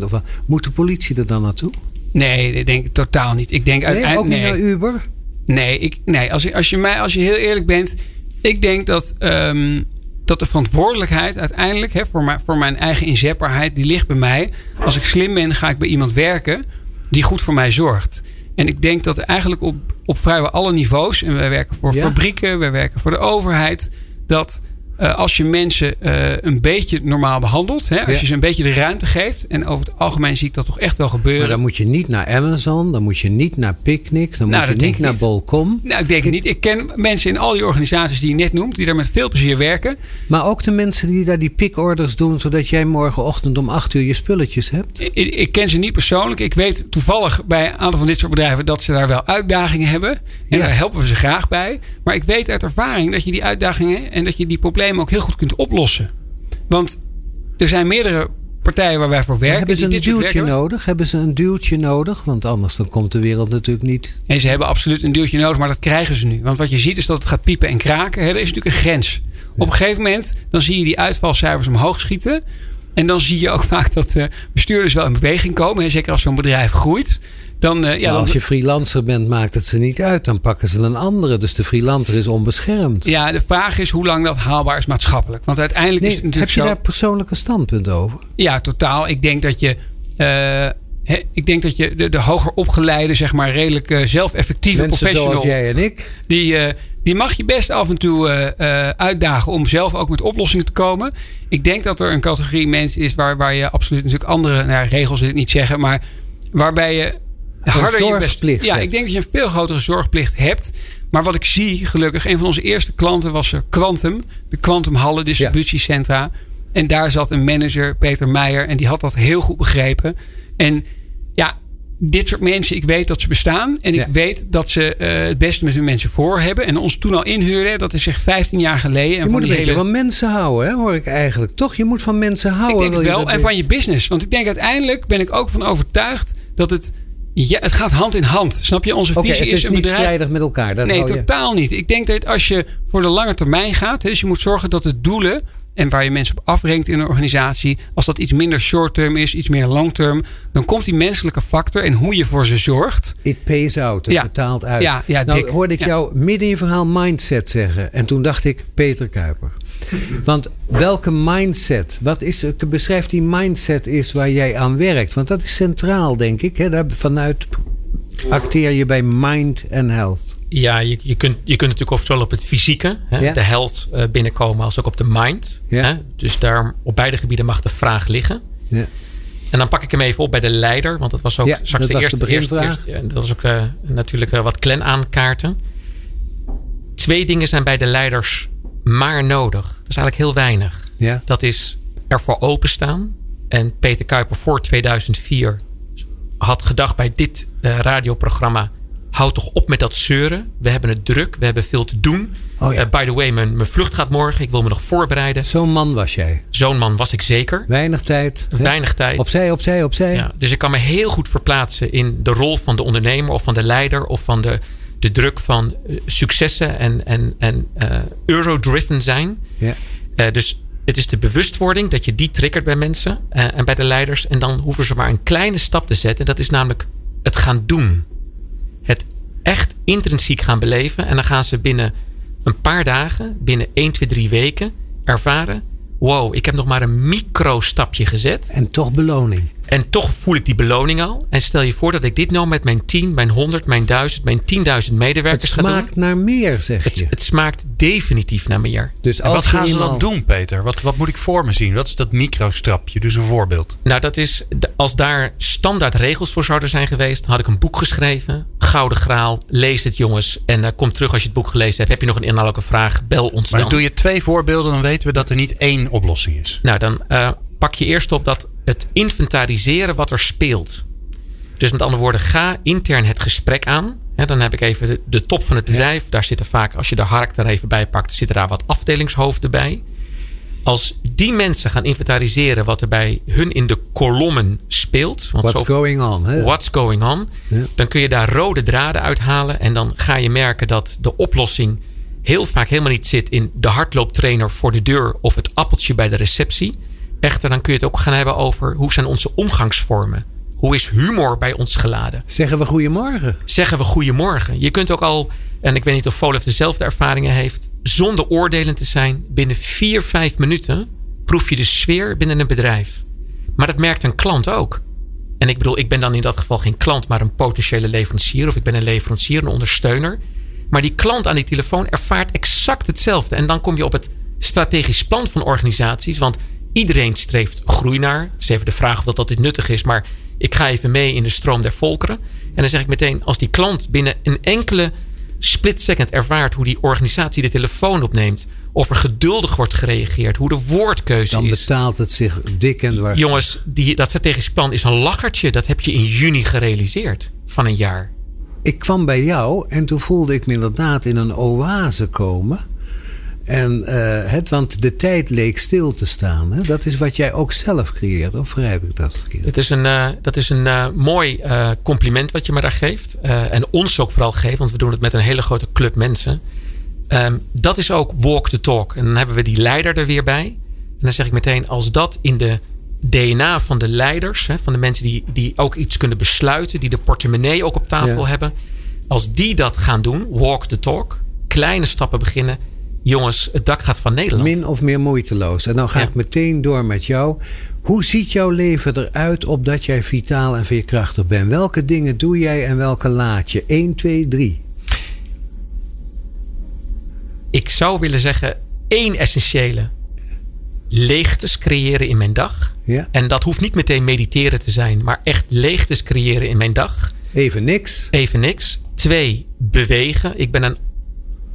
[SPEAKER 3] 12% of wat, moet de politie er dan naartoe?
[SPEAKER 4] Nee, ik denk totaal niet. Ik denk
[SPEAKER 3] nee, uiteindelijk. Ook niet naar Uber?
[SPEAKER 4] Nee, ik, nee als, je, als, je mij, als je heel eerlijk bent. Ik denk dat, um, dat de verantwoordelijkheid uiteindelijk hè, voor, mijn, voor mijn eigen inzetbaarheid, die ligt bij mij. Als ik slim ben, ga ik bij iemand werken die goed voor mij zorgt. En ik denk dat eigenlijk op, op vrijwel alle niveaus, en wij werken voor fabrieken, wij werken voor de overheid, dat uh, als je mensen uh, een beetje normaal behandelt. Hè, als ja. je ze een beetje de ruimte geeft. En over het algemeen zie ik dat toch echt wel gebeuren.
[SPEAKER 3] Maar dan moet je niet naar Amazon. Dan moet je niet naar Picnic. Dan nou, moet je niet naar. Bolcom.
[SPEAKER 4] Nou, ik denk het niet. Ik ken mensen in al die organisaties die je net noemt. Die daar met veel plezier werken.
[SPEAKER 3] Maar ook de mensen die daar die pickorders doen. Zodat jij morgenochtend om acht uur je spulletjes hebt.
[SPEAKER 4] Ik, ik, ken ze niet persoonlijk. Ik weet toevallig bij een aantal van dit soort bedrijven. Dat ze daar wel uitdagingen hebben. En ja. daar helpen we ze graag bij. Maar ik weet uit ervaring dat je die uitdagingen. En dat je die problemen ook heel goed kunt oplossen. Want er zijn meerdere partijen waar wij voor werken.
[SPEAKER 3] hebben ze een duwtje nodig? Hebben ze een duwtje nodig? Want anders dan komt de wereld natuurlijk niet.
[SPEAKER 4] Nee, ze hebben absoluut een duwtje nodig, maar dat krijgen ze nu. Want wat je ziet is dat het gaat piepen en kraken. Er is natuurlijk een grens. Op een gegeven moment dan zie je die uitvalcijfers omhoog schieten. En dan zie je ook vaak dat de bestuurders wel in beweging komen. Zeker als zo'n bedrijf groeit. Dan, uh, ja,
[SPEAKER 3] als je freelancer bent, maakt het ze niet uit. Dan pakken ze een andere. Dus de freelancer is onbeschermd.
[SPEAKER 4] Ja, de vraag is hoe lang dat haalbaar is maatschappelijk. Want uiteindelijk is het natuurlijk
[SPEAKER 3] Heb je
[SPEAKER 4] zo...
[SPEAKER 3] daar persoonlijke standpunt over?
[SPEAKER 4] Ja, totaal. Ik denk dat je... Uh, ik denk dat je de, de hoger opgeleide, zeg maar, redelijk uh, zelfeffectieve
[SPEAKER 3] Mensen
[SPEAKER 4] professional.
[SPEAKER 3] Zoals jij en ik.
[SPEAKER 4] Die, uh, die mag je best af en toe uitdagen om zelf ook met oplossingen te komen. Ik denk dat er een categorie mensen is waar, waar je absoluut natuurlijk andere nou, regels wil ik niet zeggen, maar waarbij je harder je best. Ja, ik denk dat je een veel grotere zorgplicht hebt. Maar wat ik zie, gelukkig, een van onze eerste klanten was Quantum, de Quantum Hallen distributiecentra. En daar zat een manager, Peter Meijer, en die had dat heel goed begrepen. En ja, dit soort mensen, ik weet dat ze bestaan. En ik weet dat ze uh, het beste met hun mensen voor hebben. En ons toen al inhuurden, dat is zeg 15 jaar geleden. En
[SPEAKER 3] je moet een
[SPEAKER 4] beetje
[SPEAKER 3] van mensen houden, hè, hoor ik eigenlijk. Toch? Je moet van mensen houden.
[SPEAKER 4] Ik denk het wel. En van je business. Want ik denk uiteindelijk ben ik ook van overtuigd dat het ja, het gaat hand in hand. Snap je? Onze visie
[SPEAKER 3] is,
[SPEAKER 4] een bedrijf.
[SPEAKER 3] strijdig met elkaar. Dat
[SPEAKER 4] nee, totaal niet. Ik denk dat als je voor de lange termijn gaat, dus je moet zorgen dat de doelen en waar je mensen op afrenkt in een organisatie, als dat iets minder short-term is, iets meer long-term, dan komt die menselijke factor en hoe je voor ze zorgt.
[SPEAKER 3] It pays out. Het
[SPEAKER 4] ja.
[SPEAKER 3] betaalt uit.
[SPEAKER 4] Ja, ja,
[SPEAKER 3] nou, hoorde ik jou midden in je verhaal mindset zeggen. En toen dacht ik, Peter Kuiper. Want welke mindset, wat is, beschrijf die mindset is waar jij aan werkt. Want dat is centraal, denk ik. Hè? Daar, vanuit acteer je bij Mind and Health?
[SPEAKER 5] Ja, je, je, kunt, je kunt natuurlijk zowel op het fysieke, hè, de health, uh, binnenkomen, als ook op de mind. Hè? Dus daar op beide gebieden mag de vraag liggen. Ja. En dan pak ik hem even op bij de leider, want dat was ook straks de eerste, eerste, Dat was ook uh, natuurlijk uh, wat klen aankaarten. Twee dingen zijn bij de leiders maar nodig. Dat is eigenlijk heel weinig. Ja. Dat is ervoor openstaan. En Peter Kuiper voor 2004 had gedacht bij dit uh, radioprogramma... houd toch op met dat zeuren. We hebben het druk, we hebben veel te doen. Oh ja. uh, by the way, mijn, mijn vlucht gaat morgen. Ik wil me nog voorbereiden.
[SPEAKER 3] Zo'n man was jij?
[SPEAKER 5] Zo'n man was ik zeker.
[SPEAKER 3] Weinig tijd.
[SPEAKER 5] Weinig tijd.
[SPEAKER 3] Opzij, opzij, opzij.
[SPEAKER 5] Ja, dus ik kan me heel goed verplaatsen in de rol van de ondernemer... of van de leider of van de, de druk van uh, successen en, en, en euro-driven zijn. Ja. dus het is de bewustwording dat je die triggert bij mensen en bij de leiders. En dan hoeven ze maar een kleine stap te zetten. Dat is namelijk het gaan doen. Het echt intrinsiek gaan beleven. En dan gaan ze binnen een paar dagen, binnen 1, 2, 3 weken ervaren. Wow, ik heb nog maar een micro stapje gezet.
[SPEAKER 3] En toch beloning.
[SPEAKER 5] En toch voel ik die beloning al. En stel je voor dat ik dit nou met mijn 10, mijn 100, mijn 1000, mijn 10.000 medewerkers
[SPEAKER 3] ga doen. Het smaakt naar meer, zeg
[SPEAKER 5] je. Het, smaakt definitief naar meer.
[SPEAKER 2] Dus wat gaan ze dan doen, Peter? Wat, wat moet ik voor me zien? Wat is dat microstrapje? Dus een voorbeeld.
[SPEAKER 5] Nou, dat is, als daar standaard regels voor zouden zijn geweest, had ik een boek geschreven. Gouden Graal. Lees het, jongens. En uh, kom terug als je het boek gelezen hebt. Heb je nog een inhoudelijke vraag? Bel ons
[SPEAKER 2] maar
[SPEAKER 5] dan.
[SPEAKER 2] doe je twee voorbeelden, dan weten we dat er niet één oplossing is.
[SPEAKER 5] Nou, dan uh, pak je eerst op dat het inventariseren wat er speelt. Dus met andere woorden, ga intern het gesprek aan. dan heb ik even de, top van het bedrijf. Daar zitten vaak, als je de hark er even bij pakt, zitten daar wat afdelingshoofden bij. Als die mensen gaan inventariseren wat er bij hun in de kolommen speelt.
[SPEAKER 3] What's going on.
[SPEAKER 5] What's going on. Dan kun je daar rode draden uithalen. En dan ga je merken dat de oplossing heel vaak helemaal niet zit in de hardlooptrainer voor de deur of het appeltje bij de receptie. Echter, dan kun je het ook gaan hebben over hoe zijn onze omgangsvormen. Hoe is humor bij ons geladen?
[SPEAKER 3] Zeggen we goedemorgen?
[SPEAKER 5] Zeggen we goedemorgen. Je kunt ook al, en ik weet niet of Volef dezelfde ervaringen heeft, zonder oordelen te zijn, binnen vier, vijf minuten proef je de sfeer binnen een bedrijf. Maar dat merkt een klant ook. En ik bedoel, ik ben dan in dat geval geen klant, maar een potentiële leverancier. Of ik ben een leverancier, een ondersteuner. Maar die klant aan die telefoon ervaart exact hetzelfde. En dan kom je op het strategisch plan van organisaties. Want Iedereen streeft groei naar. Het is even de vraag of dat, dat dit nuttig is. Maar ik ga even mee in de stroom der volkeren. En dan zeg ik meteen, als die klant binnen een enkele split second ervaart hoe die organisatie de telefoon opneemt. Of er geduldig wordt gereageerd. Hoe de woordkeuze
[SPEAKER 3] dan
[SPEAKER 5] is.
[SPEAKER 3] Dan betaalt het zich dik en dwars.
[SPEAKER 5] Jongens, die, dat strategisch plan is een lachertje. Dat heb je in juni gerealiseerd van een jaar.
[SPEAKER 3] Ik kwam bij jou en toen voelde ik me inderdaad in een oase komen. En, uh, het, want de tijd leek stil te staan. Hè? Dat is wat jij ook zelf creëert. Of begrijp ik dat verkeerd?
[SPEAKER 5] Dat is een, uh, dat is een uh, mooi compliment wat je me daar geeft. en ons ook vooral geeft. Want we doen het met een hele grote club mensen. Um, dat is ook walk the talk. En dan hebben we die leider er weer bij. En dan zeg ik meteen. Als dat in de DNA van de leiders. Hè, van de mensen die, die ook iets kunnen besluiten. Die de portemonnee ook op tafel ja. hebben. Als die dat gaan doen. Walk the talk. Kleine stappen beginnen jongens, het dak gaat van Nederland.
[SPEAKER 3] Min of meer moeiteloos. En dan ga ik meteen door met jou. Hoe ziet jouw leven eruit opdat jij vitaal en veerkrachtig bent? Welke dingen doe jij en welke laat je? 1, 2, 3.
[SPEAKER 5] Ik zou willen zeggen één essentiële. Leegtes creëren in mijn dag. Ja. En dat hoeft niet meteen mediteren te zijn. Maar echt leegtes creëren in mijn dag.
[SPEAKER 3] Even niks.
[SPEAKER 5] Even niks. Twee, bewegen. Ik ben een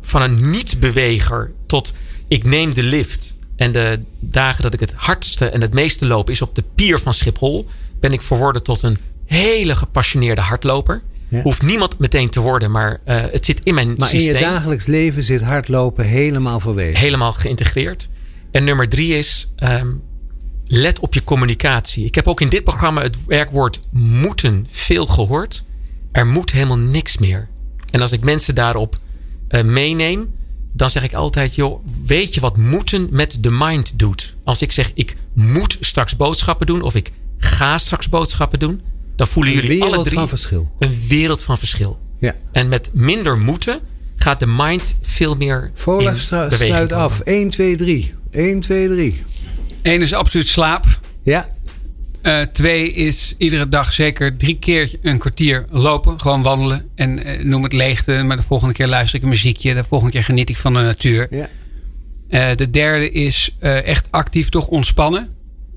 [SPEAKER 5] van een niet-beweger tot ik neem de lift. En de dagen dat ik het hardste en het meeste loop is op de pier van Schiphol. Ben ik verworden tot een hele gepassioneerde hardloper. Hoeft niemand meteen te worden, maar uh, het zit in mijn
[SPEAKER 3] maar
[SPEAKER 5] systeem.
[SPEAKER 3] Maar in je dagelijks leven zit hardlopen helemaal verweven.
[SPEAKER 5] Helemaal geïntegreerd. En nummer drie is, um, let op je communicatie. Ik heb ook in dit programma het werkwoord moeten veel gehoord. Er moet helemaal niks meer. En als ik mensen daarop uh, meeneem, dan zeg ik altijd: joh, weet je wat moeten met de mind doet? Als ik zeg: ik moet straks boodschappen doen of ik ga straks boodschappen doen, dan voelen jullie alle drie
[SPEAKER 3] van verschil.
[SPEAKER 5] een wereld van verschil. Ja. En met minder moeten gaat de mind veel meer.
[SPEAKER 3] Volg sluit af. 1, 2, 3. 1, 2, 3.
[SPEAKER 4] 1 is absoluut slaap.
[SPEAKER 3] Ja.
[SPEAKER 4] Uh, twee is iedere dag zeker drie keer een kwartier lopen. Gewoon wandelen. En uh, noem het leegte. Maar de volgende keer luister ik een muziekje. De volgende keer geniet ik van de natuur. Ja. Uh, de derde is echt actief toch ontspannen.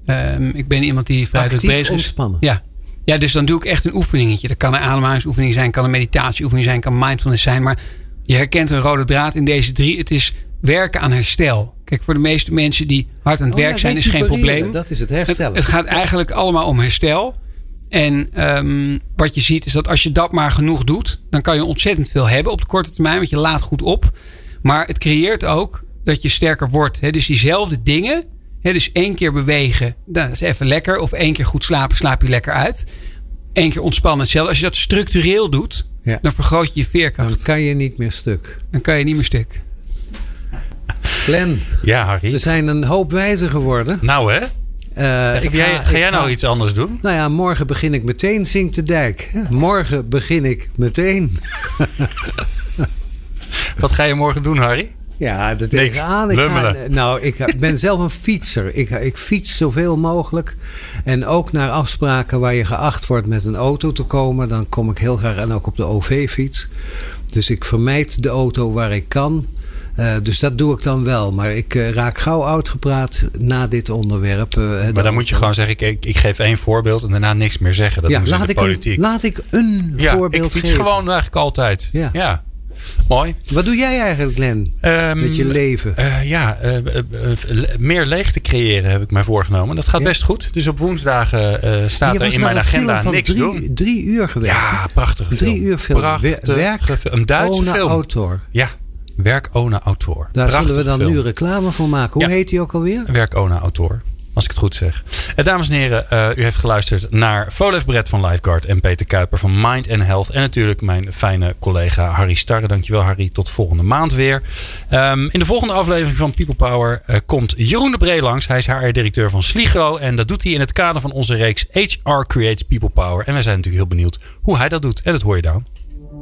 [SPEAKER 4] Ehm, ik ben iemand die vrij druk bezig is.
[SPEAKER 3] ontspannen?
[SPEAKER 4] Ja. ja, dus dan doe ik echt een oefeningetje. Dat kan een ademhalingsoefening zijn. Kan een meditatieoefening zijn. Kan mindfulness zijn. Maar je herkent een rode draad in deze drie. Het is werken aan herstel. Kijk, voor de meeste mensen die hard aan het oh werk zijn, is geen probleem.
[SPEAKER 3] Dat is het herstellen.
[SPEAKER 4] Het, het gaat eigenlijk allemaal om herstel. En um, wat je ziet is dat als je dat maar genoeg doet, dan kan je ontzettend veel hebben op de korte termijn, want je laat goed op. Maar het creëert ook dat je sterker wordt. Hè? Dus diezelfde dingen, hè? dus één keer bewegen, dat is even lekker. Of één keer goed slapen, slaap je lekker uit. Eén keer ontspannen, hetzelfde. Als je dat structureel doet, dan vergroot je je veerkracht.
[SPEAKER 3] Dan kan je niet meer stuk.
[SPEAKER 4] Dan kan je niet meer stuk.
[SPEAKER 3] Glenn.
[SPEAKER 2] Ja, Harry.
[SPEAKER 3] We zijn een hoop wijzer geworden.
[SPEAKER 2] Nou hè? Uh, ik ga, ga, jij nou iets anders doen?
[SPEAKER 3] Nou ja, morgen begin ik meteen, zingt de dijk. Morgen begin ik meteen.
[SPEAKER 2] Wat ga je morgen doen, Harry?
[SPEAKER 3] Ja, dat is aan. Ik ga, nou, ik ben zelf een fietser. Ik, ik fiets zoveel mogelijk. En ook naar afspraken waar je geacht wordt met een auto te komen. Dan kom ik heel graag en ook op de OV-fiets. Dus ik vermijd de auto waar ik kan. Uh, dus dat doe ik dan wel. Maar ik uh, raak gauw uitgepraat na dit onderwerp.
[SPEAKER 2] Uh, maar dan moet je gewoon zeggen, ik, ik, geef één voorbeeld en daarna niks meer zeggen. Dat ja, laat,
[SPEAKER 3] in
[SPEAKER 2] de politiek.
[SPEAKER 3] Een, laat ik een ja, voorbeeld
[SPEAKER 2] ik fiets
[SPEAKER 3] geven.
[SPEAKER 2] gewoon eigenlijk altijd. Ja. ja. Mooi.
[SPEAKER 3] Wat doe jij eigenlijk, Glenn? Um, met je leven?
[SPEAKER 2] ja, meer leeg te creëren heb ik mij voorgenomen. Dat gaat best goed. Dus op woensdagen staat er in mijn agenda niks
[SPEAKER 3] drie,
[SPEAKER 2] doen.
[SPEAKER 3] Drie uur geweest.
[SPEAKER 2] Ja, prachtig
[SPEAKER 3] Drie uur film.
[SPEAKER 2] Prachtig
[SPEAKER 3] werk.
[SPEAKER 2] Een Duitse film.
[SPEAKER 3] autor.
[SPEAKER 2] Ja, Werkona Autor.
[SPEAKER 3] Daar zullen we dan nu reclame voor maken. Hoe heet hij ook alweer?
[SPEAKER 2] Werkona Autor. Als ik het goed zeg. En dames en heren, uh, u heeft geluisterd naar Volef Brett van Lifeguard en Peter Kuiper van Mind and Health. En natuurlijk mijn fijne collega Harry Starre. Dankjewel Harry, tot volgende maand weer. Um, in de volgende aflevering van People Power uh, komt Jeroen de Bree langs. Hij is HR-directeur van Sligro. En dat doet hij in het kader van onze reeks HR Creates People Power. En wij zijn natuurlijk heel benieuwd hoe hij dat doet. En dat hoor je dan.